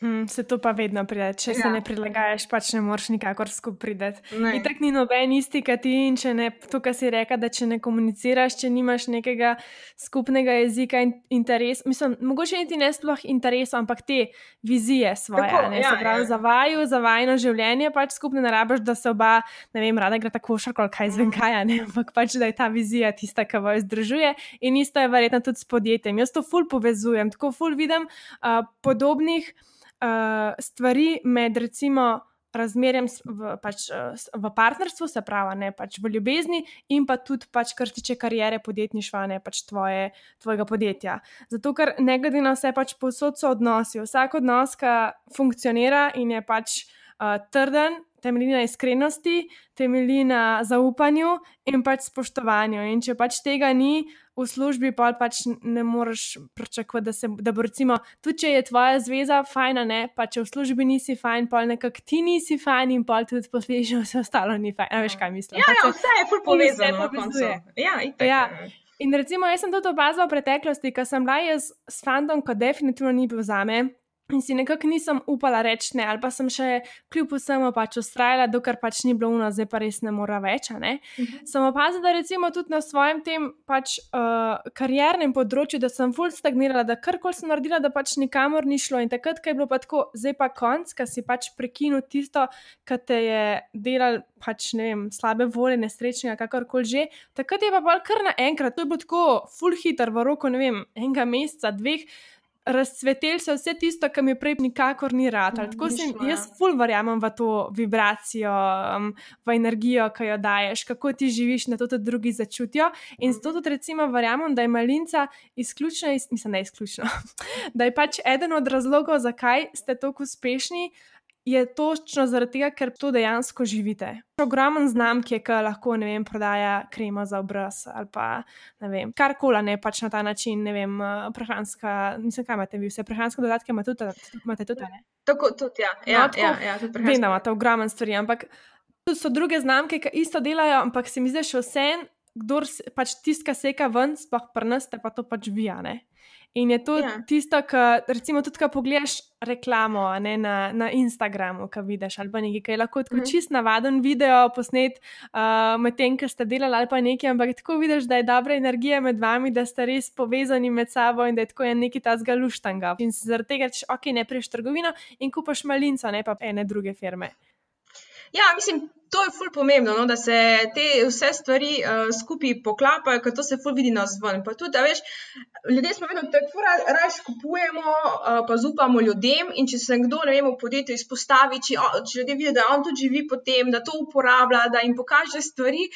S1: Mm, se to pa vedno pride, če ja. se ne prilagajaš, pač ne moreš nikakor skupaj priti. In tako ni noben isti, kot ti, in če ne, to, kar si rekel, da če ne komuniciraš, če nimaš nekega skupnega jezika in interes, mislim, mogoče niti ne sploh interes, ampak te vizije svoje. Tako, ne, ja, se pravi, ja. za vaju, za vajno življenje, pač skupno ne rabiš, da se oba, ne vem, rada gre tako šarko, kaj zvem kaj, ne, ampak pač, da je ta vizija tista, ki vaju združuje. In isto je verjetno tudi s podjetjem. Jaz to ful povezujem, tako ful vidim uh, podobnih uh, stvari med recimo razmerjem v, pač, uh, v partnerstvu, se pravi, ne pač v ljubezni, in pa tudi, pač, kar tiče karijere podjetništva, ne pač tvoje, tvojega podjetja. Zato, ker ne glede na vse, pač posod so odnosi. Vsak odnos, ki funkcionira in je pač uh, trden, temelji na iskrenosti, temelji na zaupanju in pač spoštovanju. In če pač tega ni v službi, pa pač ne moreš pričakovati, da, se, da bo recimo, tudi če je tvoja zveza fajna, ne, pa če v službi nisi fajn, pa nekako ti nisi fajn in pa tudi posledično vse ostalo ni fajn. A veš, kaj mislim?
S2: Ja, ja pač vse je ful povezano. Ja, ja.
S1: In recimo, jaz sem to opazila v preteklosti, ko sem bila jaz s fandom, ko definitivno ni bil za me. In si nekako nisem upala reči ne, ali pa sem še kljub vsemu pač ustrajala, dokler pač ni bilo uno, zdaj pa res ne mora več. Ne? Uh -huh. Sem opazila, da recimo tudi na svojem tem pač uh, kariernem področju, da sem full stagnirala, da karkoli sem naredila, da pač nikamor ni šlo. In takrat, ko je bilo pa tako, zdaj pa konc, ki si pač prekinil tisto, kar te je delal pač ne vem, slabe volje, nesrečnega, kakorkoli že. Takrat je pa kar naenkrat, to je bilo tako full hitar v roko, ne vem, enega meseca, dveh razcvetel se vse tisto, kar mi prej nikakor ni rad. Mm, Tako sem jaz ful verjamem v to vibracijo, um, v energijo, ki jo daješ, kako ti živiš, na to tudi drugi začutijo. In zato tudi recimo verjamem, da je malinca izključno, mislim, ne izključno, da je pač eden od razlogov, zakaj ste tako uspešni je točno zaradi tega, ker to dejansko živite. Ogromen znamk je, ki lahko vem, prodaja kremo za obraz ali pa kar koli ne pač na ta način. Vem, eh, prehranska, nisem kaj imate, vi vse prehranske dodatke imate tudi. Imate tudi
S2: tako tudi, ja. ja, no, ja, ja
S1: Vem, da imate ogromen stvari, ampak tudi so druge znamke, ki isto delajo, ampak se mi zdi še vse. Kdo pač tiska seka ven, sploh prneste, pa to pač vijane. In je to ja. tisto, kar recimo tudi, ko pogledaš reklamo ne, na, na Instagramu, ki vidiš ali pa nekaj, ki je lahko tako mm -hmm. čist navaden video posnet uh, med tem, ki ste delali ali pa nekaj, ampak tako vidiš, da je dobra energija med vami, da ste res povezani med sabo in da je tako je neki ta zgaluštanga. In zaradi tega, če ok, ne priješ trgovino in kupaš malinco, ne pa ene druge firme.
S2: Ja, mislim, to je ful pomembno, no, da se te vse stvari uh, skupaj poklapajo, ker to se ful vidi na zvon. Pa tudi, da veš, ljudje smo vedno tako, da raje kupujemo, uh, pa zupamo ljudem. In če se kdo, ne vem, v podjetju izpostavi, če, če ljudje vidijo, da on tudi živi potem, da to uporablja, da jim pokaže stvari.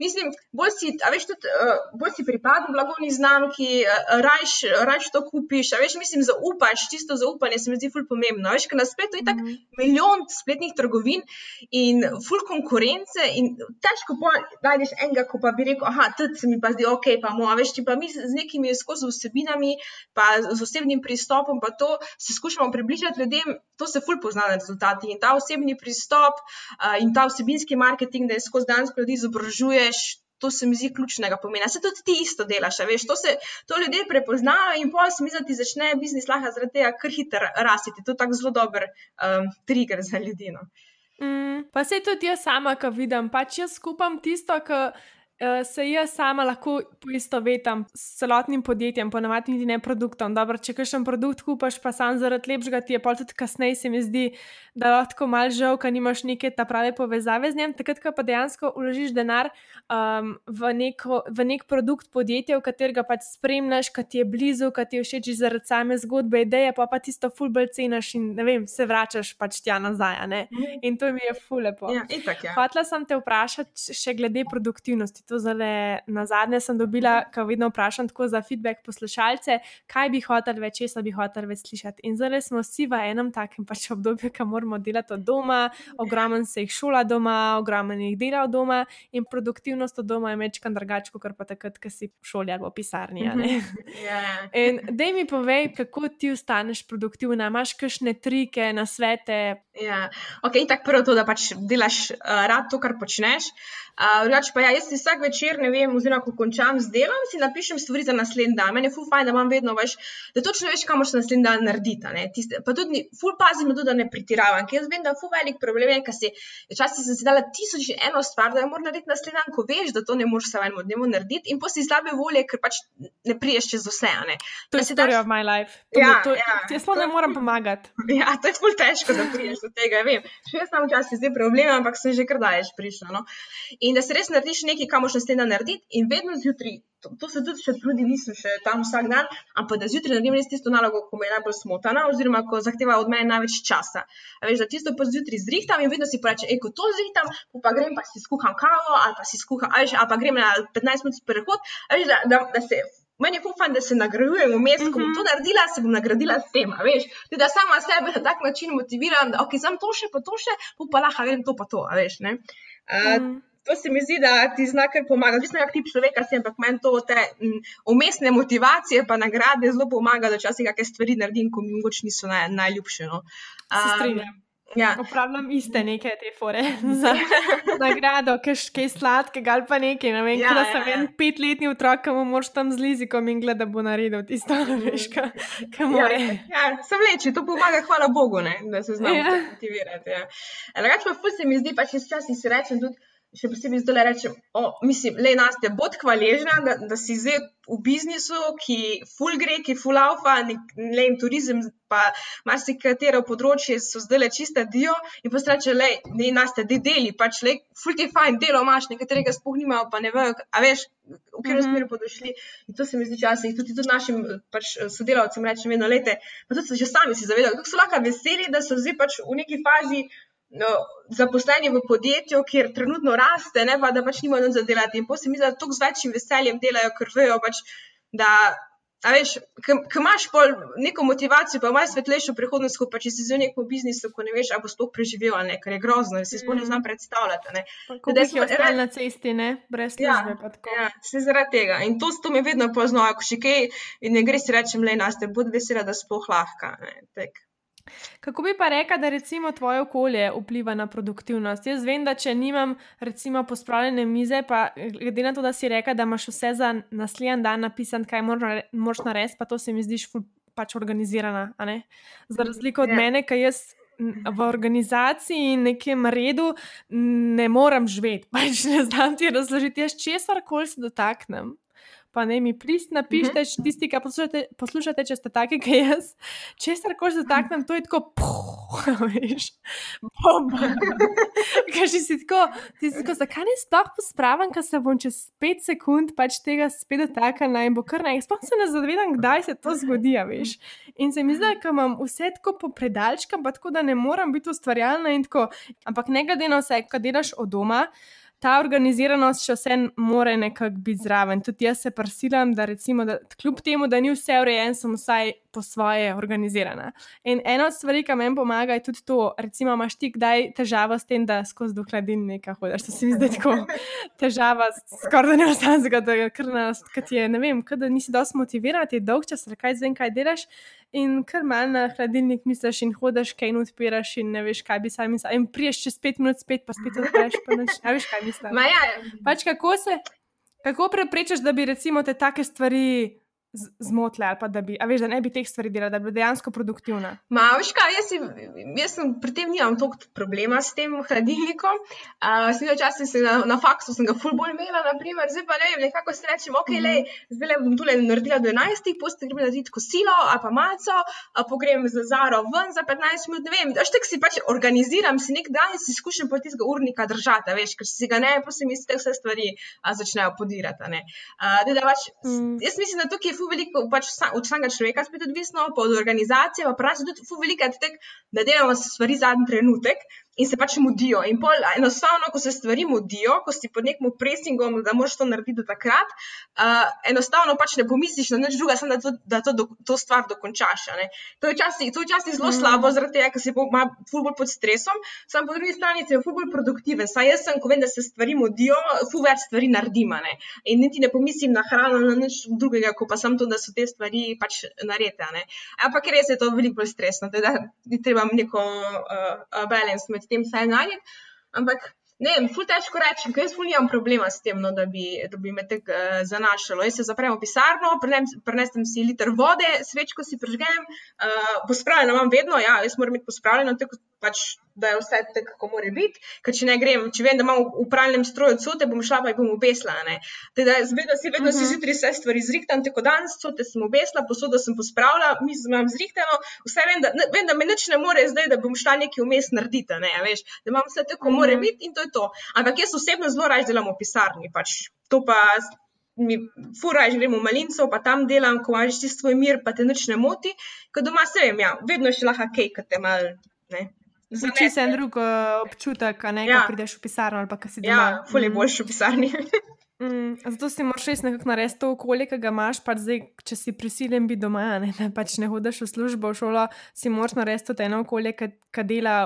S2: Mislim, bolj si, veš, tudi, uh, bolj si pripadal blagovni znamki, uh, rajš, rajš to kupiš, veš, mislim, zaupaš, čisto zaupanje se mi zdi ful pomembno. Veš, ker na spletu je tako mm. milijon spletnih trgovin in ful konkurence in težko pa najdeš enega, ko pa bi rekel, aha, tudi se mi pa zdi ok, pa mo, veš, če pa mi z nekimi skozi vsebinami, pa z osebnim pristopom, pa to se skušamo približati ljudem, to se ful pozna na rezultati in ta osebni pristop uh, in ta vsebinski marketing, da je skozi dansko ljudi izobražuješ. To se mi zdi ključnega pomena. Se tudi ti isto delaš, veš, to, se, to ljudje prepoznajo in pa se mi zdi, da ti začne biznis lahko zaradi tega, ker hitro rasti. To je tako zelo dober um, trigger za ljudi. No.
S1: Mm, pa se tudi jaz sama, ko vidim, pač jaz skupam tisto, kar se jaz sama lahko poistovetim s celotnim podjetjem, ponavadi niti ne produktom. Dobro, če kakšen produkt kupaš, pa sam zaradi lepšega ti je pol tudi kasneje, se mi zdi, da lahko mal žal, ker nimaš neke ta prave povezave z njim. Takrat, ko pa dejansko uložiš denar um, v, neko, v nek produkt podjetja, v katerega pač spremljaš, ki ti je blizu, ki ti je všeč zaradi same zgodbe, ideje, pa pa tisto fulbol cenaš in ne vem, se vračaš pač tja nazaj. Mhm. In to mi je fulepo.
S2: Ja, ja.
S1: Hvala sem te vprašati še glede produktivnosti to zale na zadnje sem dobila, ko vedno vprašam tako za feedback poslušalce, kaj bi hotel več, česa bi hotel več slišati. In zdaj smo vsi v enem takem pač obdobju, ko moramo delati od doma, ogromen se jih šola doma, ogromen jih dela od doma in produktivnost od doma je večkrat drugače, kot pa takrat, ko si v šoli ali v pisarni. Yeah.
S2: Mhm. Ja.
S1: In da mi povej, kako ti ostaneš produktivna, imaš kakšne trike, na svete.
S2: Ja, ok, tako prvo to, da pač delaš uh, rad to, kar počneš. Drugač uh, pa ja, jaz si vsak večer, ne vem, oziroma ko končam z delom, si napišem stvari za naslednji dan. Meni je ful fajn, da imam vedno več, da točno veš, kam moraš naslednji dan narediti. Tiste, pa tudi ful pazim, tudi, da ne pretiravam, ker jaz vem, da je ful velik problem, ker si včasih sem si dala tisoč in eno stvar, da jo moram narediti naslednji dan, ko veš, da to ne moreš samo enem dnevu narediti in posi slabe volje, ker pač ne priješ čez vse.
S1: To je story daš... of my life. To, ja, to, ja, jaz sploh ne moram pomagati.
S2: Ja, to je ful težko, da priješ do tega. Vem, še jaz sem včasih zdaj problem, ampak sem že kar daješ prišla. No? In da se res narediš nekaj, kam moš naslednja narediti, in vedno zjutraj, to, to se tudi še trudim, nisem še tam vsak dan, ampak da zjutraj naredim res tisto nalogo, ko me je najbolj smotana, oziroma ko zahteva od mene največ časa. A veš, da tisto pa zjutraj zrihtam in vedno si reče, ej, ko to zrihtam, pa grem pa si skuham kavo, ali pa si skuham, ali, ali pa grem na 15 minut prehod, veš, da, da, da se. Meni je fajn, da se nagrajujem vmes, ko bom mhm. to naredila, se bom nagradila s tem. Veš, tudi da sama sebe na tak način motiviram, da ok, sem to še, pa to še, pa lahko grem to, pa to. Veš, uh, mm to se mi zdi, da ti zna kar pomaga. Odvisno, jak ti človek si, ampak meni to te umestne motivacije, pa nagrade zelo pomaga, da včasih kakšne stvari naredim, ko mi mogoče niso naj, najljubše. No.
S1: Um, Ja. Upravljam iste neke te fore za nagrado, kaj sladkega ali pa nekaj. Ne vem, ja, da sem ja, en ja. petletni otrok, ki mu moraš tam z lizikom in gleda, da bo naredil tisto, veš, kaj
S2: ja, ja, se vleče, to pomaga, hvala Bogu, ne, da se znamo ja. motivirati. Ja. Drugač pa fus se mi zdi, pa če s časi si rečem tudi še posebej zdaj le rečem, o, mislim, le nas te bod hvaležna, da, da si zdaj v biznisu, ki full gre, ki full alfa, le in turizem, pa marsikatero področje so zdaj le čista dio in pa streče, le, ne nas te deli, pač le, full ti fajn, delo imaš, nekaterega spoh nimajo, pa ne vejo, a veš, v katero mm -hmm. smer bodo šli. In to se mi zdi časih, tudi, tudi našim pač, sodelavcem rečem, vedno lete, pa tudi so že sami si zavedali, kako so lahko veseli, da so zdaj pač v neki fazi zaposleni v podjetju, kjer trenutno raste, ne pa da pač nimajo noč za delati. In potem se mi zdi, da tako z večjim veseljem delajo, ker vejo pač, da. A veš, ko imaš neko motivacijo, pa imaš svetlejšo prihodnost, pa če si z nekim biznisom, ko ne veš, ali boš to preživel ali ne, kar je grozno, si sploh ne znam predstavljati. Ne.
S1: Da si ostal na cesti, ne, brez
S2: ja, službe. Ja, ja, se zaradi tega. In to, to me vedno poznajo, ko še kaj ne gre si reči, le nas te, bodi vesela, da sploh lahka.
S1: Kako bi pa rekla, da recimo tvoje okolje vpliva na produktivnost? Jaz vem, da če nimam recimo pospravljene mize, pa glede na to, da si rekla, da imaš vse za naslednji dan napisan, kaj moraš narediti, pa to se mi zdiš pač organizirana. Za razliko od. Ja. mene, ki jaz. V organizaciji in nekem redu ne morem živeti, pač ne znam ti razložiti, jaz česar koli se dotaknem, pa ne mi prist napišete, uh -huh. tisti, ki poslušate, poslušate, če ste taki, kot jaz. Če se tako zataknem, to je tako, veš, bomba. Kaj si tako, ti si tako, zakaj ne sploh pospravim, ker se bom čez 5 sekund pač tega spet dotaknila in bo kar naj. Sploh se ne zavedam, kdaj se to zgodi, veš. In se mi zdi, da imam vse tako po predalčkah, pa tako, da ne moram biti ustvarjalna in tako. Ampak ne glede na vse, kaj delaš od doma ta organiziranost še vse more nekako biti zraven. Tudi jaz se prsilam, da recimo, da kljub temu, da ni vse urejen, sem vsaj po svoje organizirana. In ena od stvari, ki meni pomaga, je tudi to, recimo, imaš ti kdaj težavo s tem, da skozi do hladilnika hodiš. To se mi zdi tako težava, skoraj da ne ostane, ker nas, kad je, ne vem, kad nisi dosti motiviran, ti je dolg čas, kaj zdaj, kaj delaš. In kar mal na hladilnik misliš, in hodiš, kaj in odpiraš, in ne veš, kaj bi sami mislil. In priješ čez pet minut, spet pa spet odpreš, pa ne veš, kaj misliš.
S2: Ja,
S1: pač kako se, kako preprečeš, da bi recimo te take stvari zmotile, ali pa da, bi, veš, da ne bi teh stvari delala, da bi bila dejansko produktivna.
S2: Mavška, jaz, jaz sem pri tem nimam toliko problema s tem hladilnikom. Uh, Včasih sem na, na faksu sem ga ful bolj imela, naprimer, zdaj pa ne vem, nekako si rečem, ok, mm -hmm. le, zdaj le bom tole naredila do 11, poste grem narediti kosilo ali pa malco, pogrem za Zaro ven za 15 minut, ne vem, daš tak si pač organiziram, si nek dan si skušam po tistega urnika držati, veš, ker si ga ne, pa se mi se te vse stvari a, začnejo podirati. Uh, da, pač, mm. Jaz mislim, da tukaj veliko, pač od samega človeka spet odvisno, pa od organizacije, pa pravi tudi ful veliko, da delamo stvari zadnji trenutek in se pač mudijo. In pol, enostavno, ko se stvari mudijo, ko si pod nekim presingom, da moraš to narediti do takrat, uh, enostavno pač ne pomisliš na nič druga, samo da, to, da to, do, to stvar dokončaš. To je včasih zelo mm. slabo, zaradi tega, ker si bolj pod stresom, sam po drugi strani si bolj produktiven. Saj jaz sem, ko vem, da se stvari mudijo, ful več stvari naredim. Ne? In niti ne pomislim na hrano, na nič drugega, ko pa sem to, da so te stvari pač narejene. Ampak res je to veliko bolj stresno, da je treba neko uh, balans med tem vse najti. Ampak ne vem, ful težko rečem, ker jaz ful nimam problema s tem, no, da, bi, da bi me tako uh, zanašalo. Jaz se zaprem v pisarno, prenesem si liter vode, svečko si prežgem, uh, pospravljeno imam vedno, ja, jaz moram biti pospravljeno, tako pač da je vse tako, kako mora biti. Ker če ne grem, če vem, da imam v upravnem stroju cote, bom šla pa jih bom obesla. Teda, vedno si, vedno uh -huh. si mhm. zjutraj vse stvari zrihtam, tako danes cote sem obesla, posodo sem pospravila, mi imam zrihtano, vse vem, da, ne, vem, da me nič ne more zdaj, da bom šla nekaj vmes narediti, ne, veš, da imam vse tako, kako uh -huh. mora biti in to je to. Ampak jaz osebno zelo raje delam v pisarni, pač to pa. Mi furaj, že gremo v malinco, pa tam delam, ko imaš ti svoj mir, pa te nič ne moti, ker doma se vem, ja, vedno je še lahko kaj, kaj te mal, ne,
S1: Zvuči se en drug uh, občutek, ne, ja. ko prideš v pisarno ali pa kaj si doma.
S2: Ja, fulje mm. boljši v pisarni.
S1: mm, zato si moraš res nekako narediti to okolje, ki ga imaš, pa zdaj, če si prisiljen biti doma, ne, ne pač ne hodiš v službo, v šolo, si moraš narediti to eno okolje, ki dela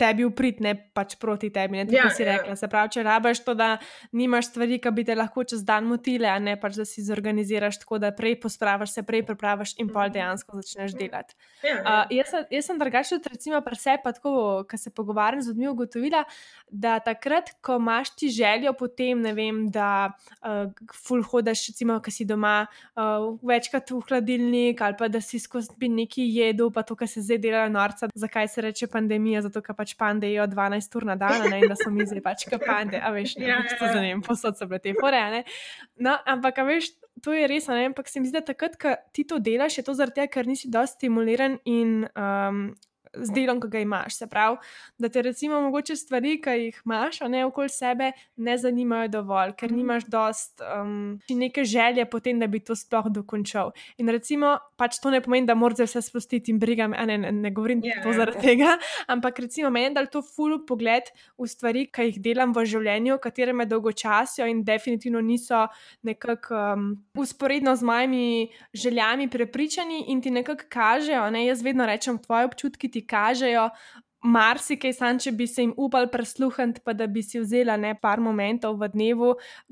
S1: tebi uprit, ne pač proti tebi. Ne, ja, si ja. rekla. Se pravi, če rabiš to, da nimaš stvari, ki bi te lahko čez dan motile, a ne pač, da si zorganiziraš tako, da prej pospraviš, se prej pripraviš in pa dejansko začneš delati. Ja, ja. Uh, jaz, jaz sem drugače, recimo, pri sebi, pa tako, ko se pogovarjam z ljudmi, ugotovila, da takrat, ko imaš ti željo potem, ne vem, da uh, ful hodaš, recimo, ki si doma uh, večkrat v hladilnik ali pa da si skozi nekaj jedel, pa to, kar se zdaj dela norca, zakaj se reče pandemija, zato ker pač pač pande jejo 12 ur na dan, ne, in da so mi zdaj pač kot pande, a veš, ne, ja, pač ja. zanem, posod so bile te fore. No, ampak, a veš, to je res, ne, ampak se mi zdi, da takrat, ko ti to delaš, je to zaradi tega, ker nisi dosti stimuliran in um, z delom, ki ga imaš. Se pravi, da te recimo mogoče stvari, ki jih imaš, a ne okoli sebe, ne zanimajo dovolj, ker mhm. nimaš dost um, neke želje potem, da bi to sploh dokončal. In recimo, pač to ne pomeni, da moraš vse spustiti in brigam, ne, ne, ne govorim yeah. to zaradi tega, ampak recimo meni da to ful pogled v stvari, ki jih delam v življenju, katere me dolgočasijo in definitivno niso nekako um, usporedno z mojimi željami prepričani in ti nekako kažejo, ne, jaz vedno rečem, tvoje občutki ti ti kažejo marsikaj, sam če bi se jim upal prisluhniti, pa da bi si vzela ne par momentov v dnevu,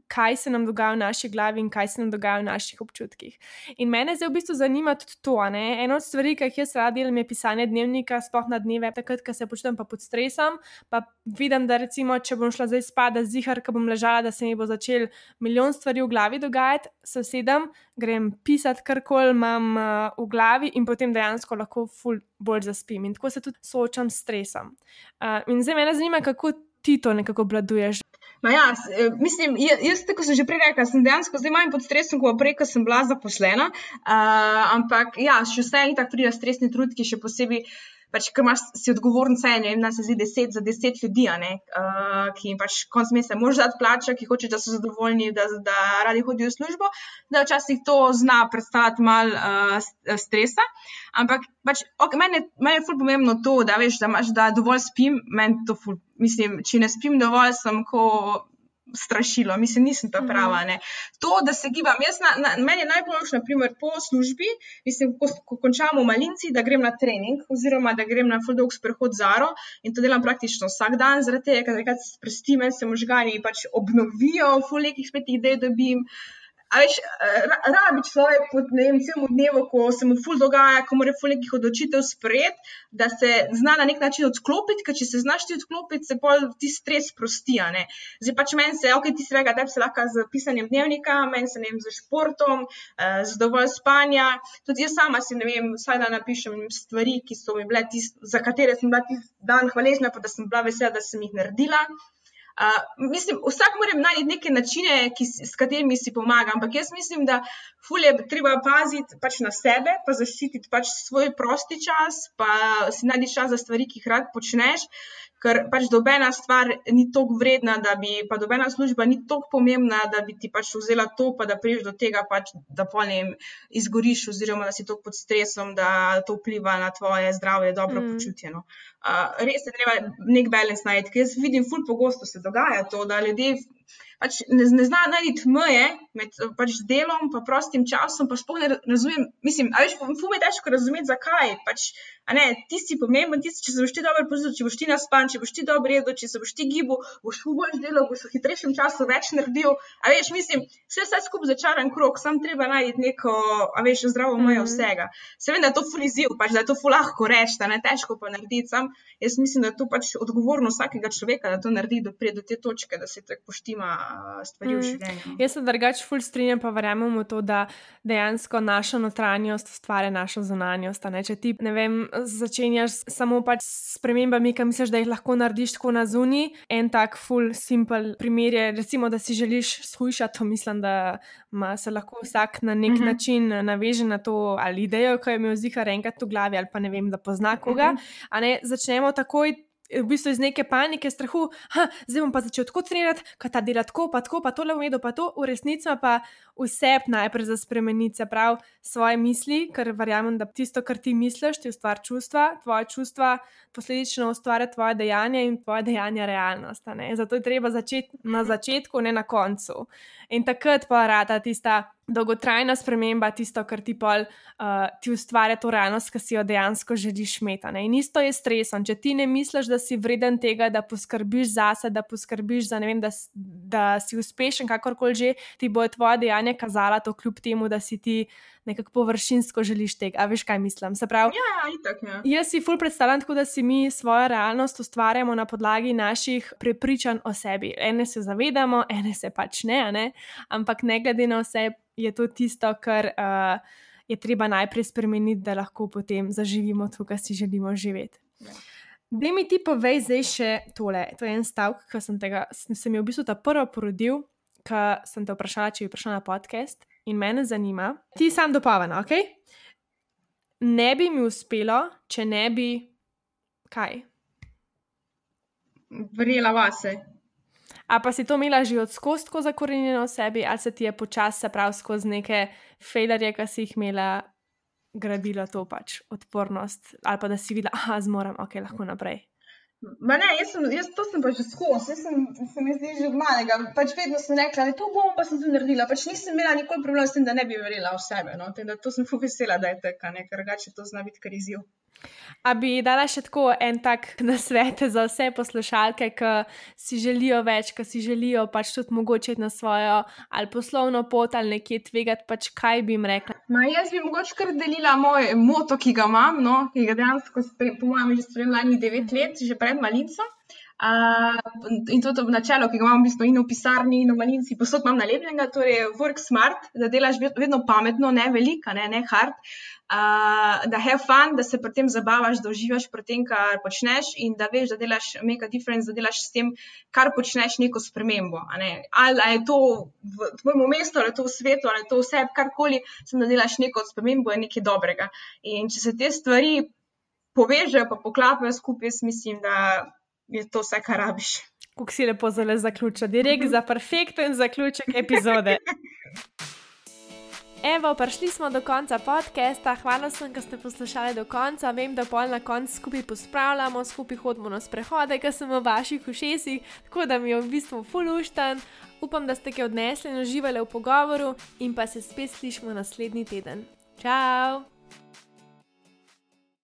S1: kaj se nam dogaja v naši glavi in kaj se nam dogaja v naših občutkih. In mene zdaj v bistvu zanima tudi to. Ne? Eno od stvari, ki jih jaz rad delam, je pisanje dnevnika, sploh na dneve, takrat, ko se počutim pa pod stresom. Pa vidim, da recimo, če bom šla zdaj spada zihar, ko bom ležala, da se mi bo začel milijon stvari v glavi dogajati, se sedem, grem pisati karkoli imam uh, v glavi in potem dejansko lahko ful bolj zaspim. In tako se tudi soočam s stresom. Uh, in zdaj me zanima, kako ti to nekako obladuješ.
S2: Ja, e, mislim, jaz, tako sem že prej rekla, sem dejansko zdaj manj pod stresom, kot prej, ko sem bila zaposlena. Uh, ampak, ja, še vse je tako, da stresni trudki, še posebej pač, ker imaš si odgovoren cen, ne vem, se zdi deset za deset ljudi, ne, uh, ki jim pač konc meseca moraš dati plačo, ki hoče, da so zadovoljni, da, da radi hodijo v službo, da včasih to zna predstavljati mal uh, stresa. Ampak pač, okay, meni je ful pomembno to, da veš, da imaš, da dovolj spim, meni to ful, mislim, če ne spim dovolj, sem ko strašilo, mislim, nisem ta prava. Ne. To, da se gibam, jaz, na, na, meni je najboljš, naprimer, po službi, mislim, ko, ko končamo v malinci, da grem na trening, oziroma da grem na full dog sprehod zaro in to delam praktično vsak dan, zaradi tega, ker se sprostim, se možgani pač obnovijo, full nekih spet idej dobim. A veš, rabi človek po celem dnevu, ko se mu ful dogaja, ko mora ful nekih odločitev sprejeti, da se zna na nek način odklopiti, ker če se znaš ti odklopiti, se pol ti stres prosti. Zdaj pač meni se, ok, ti si rega, da se lahko z pisanjem dnevnika, meni se ne vem, z športom, eh, z dovolj spanja. Tudi jaz sama si ne vem, vsaj da napišem stvari, ki so mi bile tiste, za katere sem bila tisti dan hvaležna, pa da sem bila vesela, da sem jih naredila. Uh, mislim, vsak mora najti neke načine, ki, s katerimi si pomaga, ampak jaz mislim, da fulje treba paziti pač na sebe, pa zaščititi pač svoj prosti čas, pa si najti čas za stvari, ki jih rad počneš ker pač dobena stvar ni tako vredna, da bi, pa dobena služba ni tako pomembna, da bi ti pač vzela to, pa da priješ do tega, pač, da polnem izgoriš, oziroma da si to pod stresom, da to vpliva na tvoje zdravje, dobro mm. počutje. No. Uh, res je treba nek balans najti, ker jaz vidim, ful pogosto se dogaja to, da ljudje pač ne, ne zna najti meje med pač delom in prostim časom, pa sploh ne razumem. Mislim, a veš, fum je težko razumeti, zakaj. Pač, ne, ti si pomemben, ti si, če se boš ti dobro počutil, če boš ti naspan, če boš ti dobro jedel, če se boš ti gibal, boš v boljšem delu, boš v hitrejšem času več naredil. A veš, mislim, vse je skupaj začaran krok, sam treba najti neko, a veš, zdravo mejo mm -hmm. vsega. Seveda, da je to fuliziv, pač, da je to fulahko reči, da ne težko pa narediti. Sam jaz mislim, da je to pač odgovornost vsakega človeka, da to naredi, da pride do te točke, da se tako poštima stvari mm. v življenju.
S1: Jaz se drugače ful strinjam, pa verjamem v to, da dejansko naša notranjost ustvarja našo zunanjost. Če ti, ne vem, začenjaš samo pač s premembami, ki misliš, da jih lahko narediš tako na zuni, en tak ful simple primer je, recimo, da si želiš shujšati, to mislim, da ma, se lahko vsak na nek mm -hmm. način naveže na to ali idejo, ki jo ima zihar enkrat v glavi ali pa ne vem, da pozna koga. Mm -hmm. ne, začnemo takoj v bistvu iz neke panike, strahu, ha, zdaj bom pa začel tako trenirati, kaj ta dela tako, pa tako, pa tole umedo, pa to, v resnici pa vse najprej za spremeniti, se pravi, svoje misli, ker verjamem, da tisto, kar ti misliš, ti ustvari čustva, tvoje čustva posledično ustvarja tvoje dejanje in tvoje dejanje realnost. Zato je treba začeti na začetku, ne na koncu. In takrat pa rata tista dolgotrajna sprememba, tisto, kar ti pol uh, ti ustvarja to realnost, ki si jo dejansko želiš imeti. In isto je stresom. Če ti ne misliš, da si vreden tega, da poskrbiš zase, da poskrbiš za ne vem, da, da si uspešen, kakorkoli že, ti bo tvoje dejanje kazala to, kljub temu, da si ti nekako površinsko želiš tega. A veš, kaj mislim? Prav,
S2: ja, itak, ja.
S1: Jaz si ful predstavljam tako, da si mi svojo realnost ustvarjamo na podlagi naših prepričanj o sebi. Ene se zavedamo, ene se pač ne, ne? ampak ne glede na vse, je to tisto, kar. Uh, Je treba najprej spremeniti, da lahko potem zaživimo to, kar si želimo živeti. Ja. Da mi ti povej zdaj še tole. To je en stavek, ki sem, tega, sem jih v bistvu ta prvi porodil, ki sem te vprašala, če bi prišla na podcast in mene zanima, ti sam dopavana, ok? Ne bi mi uspelo, če ne bi kaj.
S2: Vrela vase.
S1: A pa si to imela že od skostko zakorenjeno v sebi, ali se ti je počasi, se pravi, skozi neke fejlerje, ki si jih imela, gradila to pač odpornost, ali pa da si videla, ah, zmorem, ok, lahko naprej.
S2: Ma ne, jaz, sem, jaz to sem pač skozi, jaz sem, se mi zdi že od malega. Pač vedno sem rekla, da to bom, pa sem to naredila. Pač nisem imela nikoli problema s tem, da ne bi verjela v sebe. No? Tem, to sem fuvisela, da je tako, ker drugače to zna biti kar izziv.
S1: A bi dala še tako en tak nasvet za vse poslušalke, ki si želijo več, ki si želijo pač tudi mogoče na svojo ali poslovno pot ali nekje tvegati, pač kaj bi jim rekla?
S2: Ma jaz bi mogoče kar delila moj moto, ki ga imam, no, ki ga dejansko, po mojem, že spremljam lani devet let, že pred malico. Uh, in to je načelo, ki ga imam v bistvu in v pisarni, in v malinci, posod imam nalepljenega, torej work smart, da delaš vedno pametno, ne velika, ne, ne hard, uh, da have fun, da se pri tem zabavaš, da uživaš pri tem, kar počneš in da veš, da delaš make a difference, da delaš s tem, kar počneš neko spremembo. Ne? Ali je to v tvojem mestu, ali je to v svetu, ali je to vse, karkoli, sem da delaš neko spremembo, je nekaj dobrega. In če se te stvari povežejo, pa poklapajo skupaj, mislim, da je to vse, kar rabiš.
S1: Kako si lepo zelo zaključil, direkt za perfekten zaključek epizode. Evo, prišli smo do konca podcasta. Hvala sem, da ste poslušali do konca. Vem, da pol na koncu skupaj pospravljamo, skupaj hodimo na sprehode, ker sem v vaših ušesih, tako da mi je v bistvu fuluštan. Upam, da ste kaj odnesli in uživali v pogovoru, in pa se spet slišimo naslednji teden. Ciao!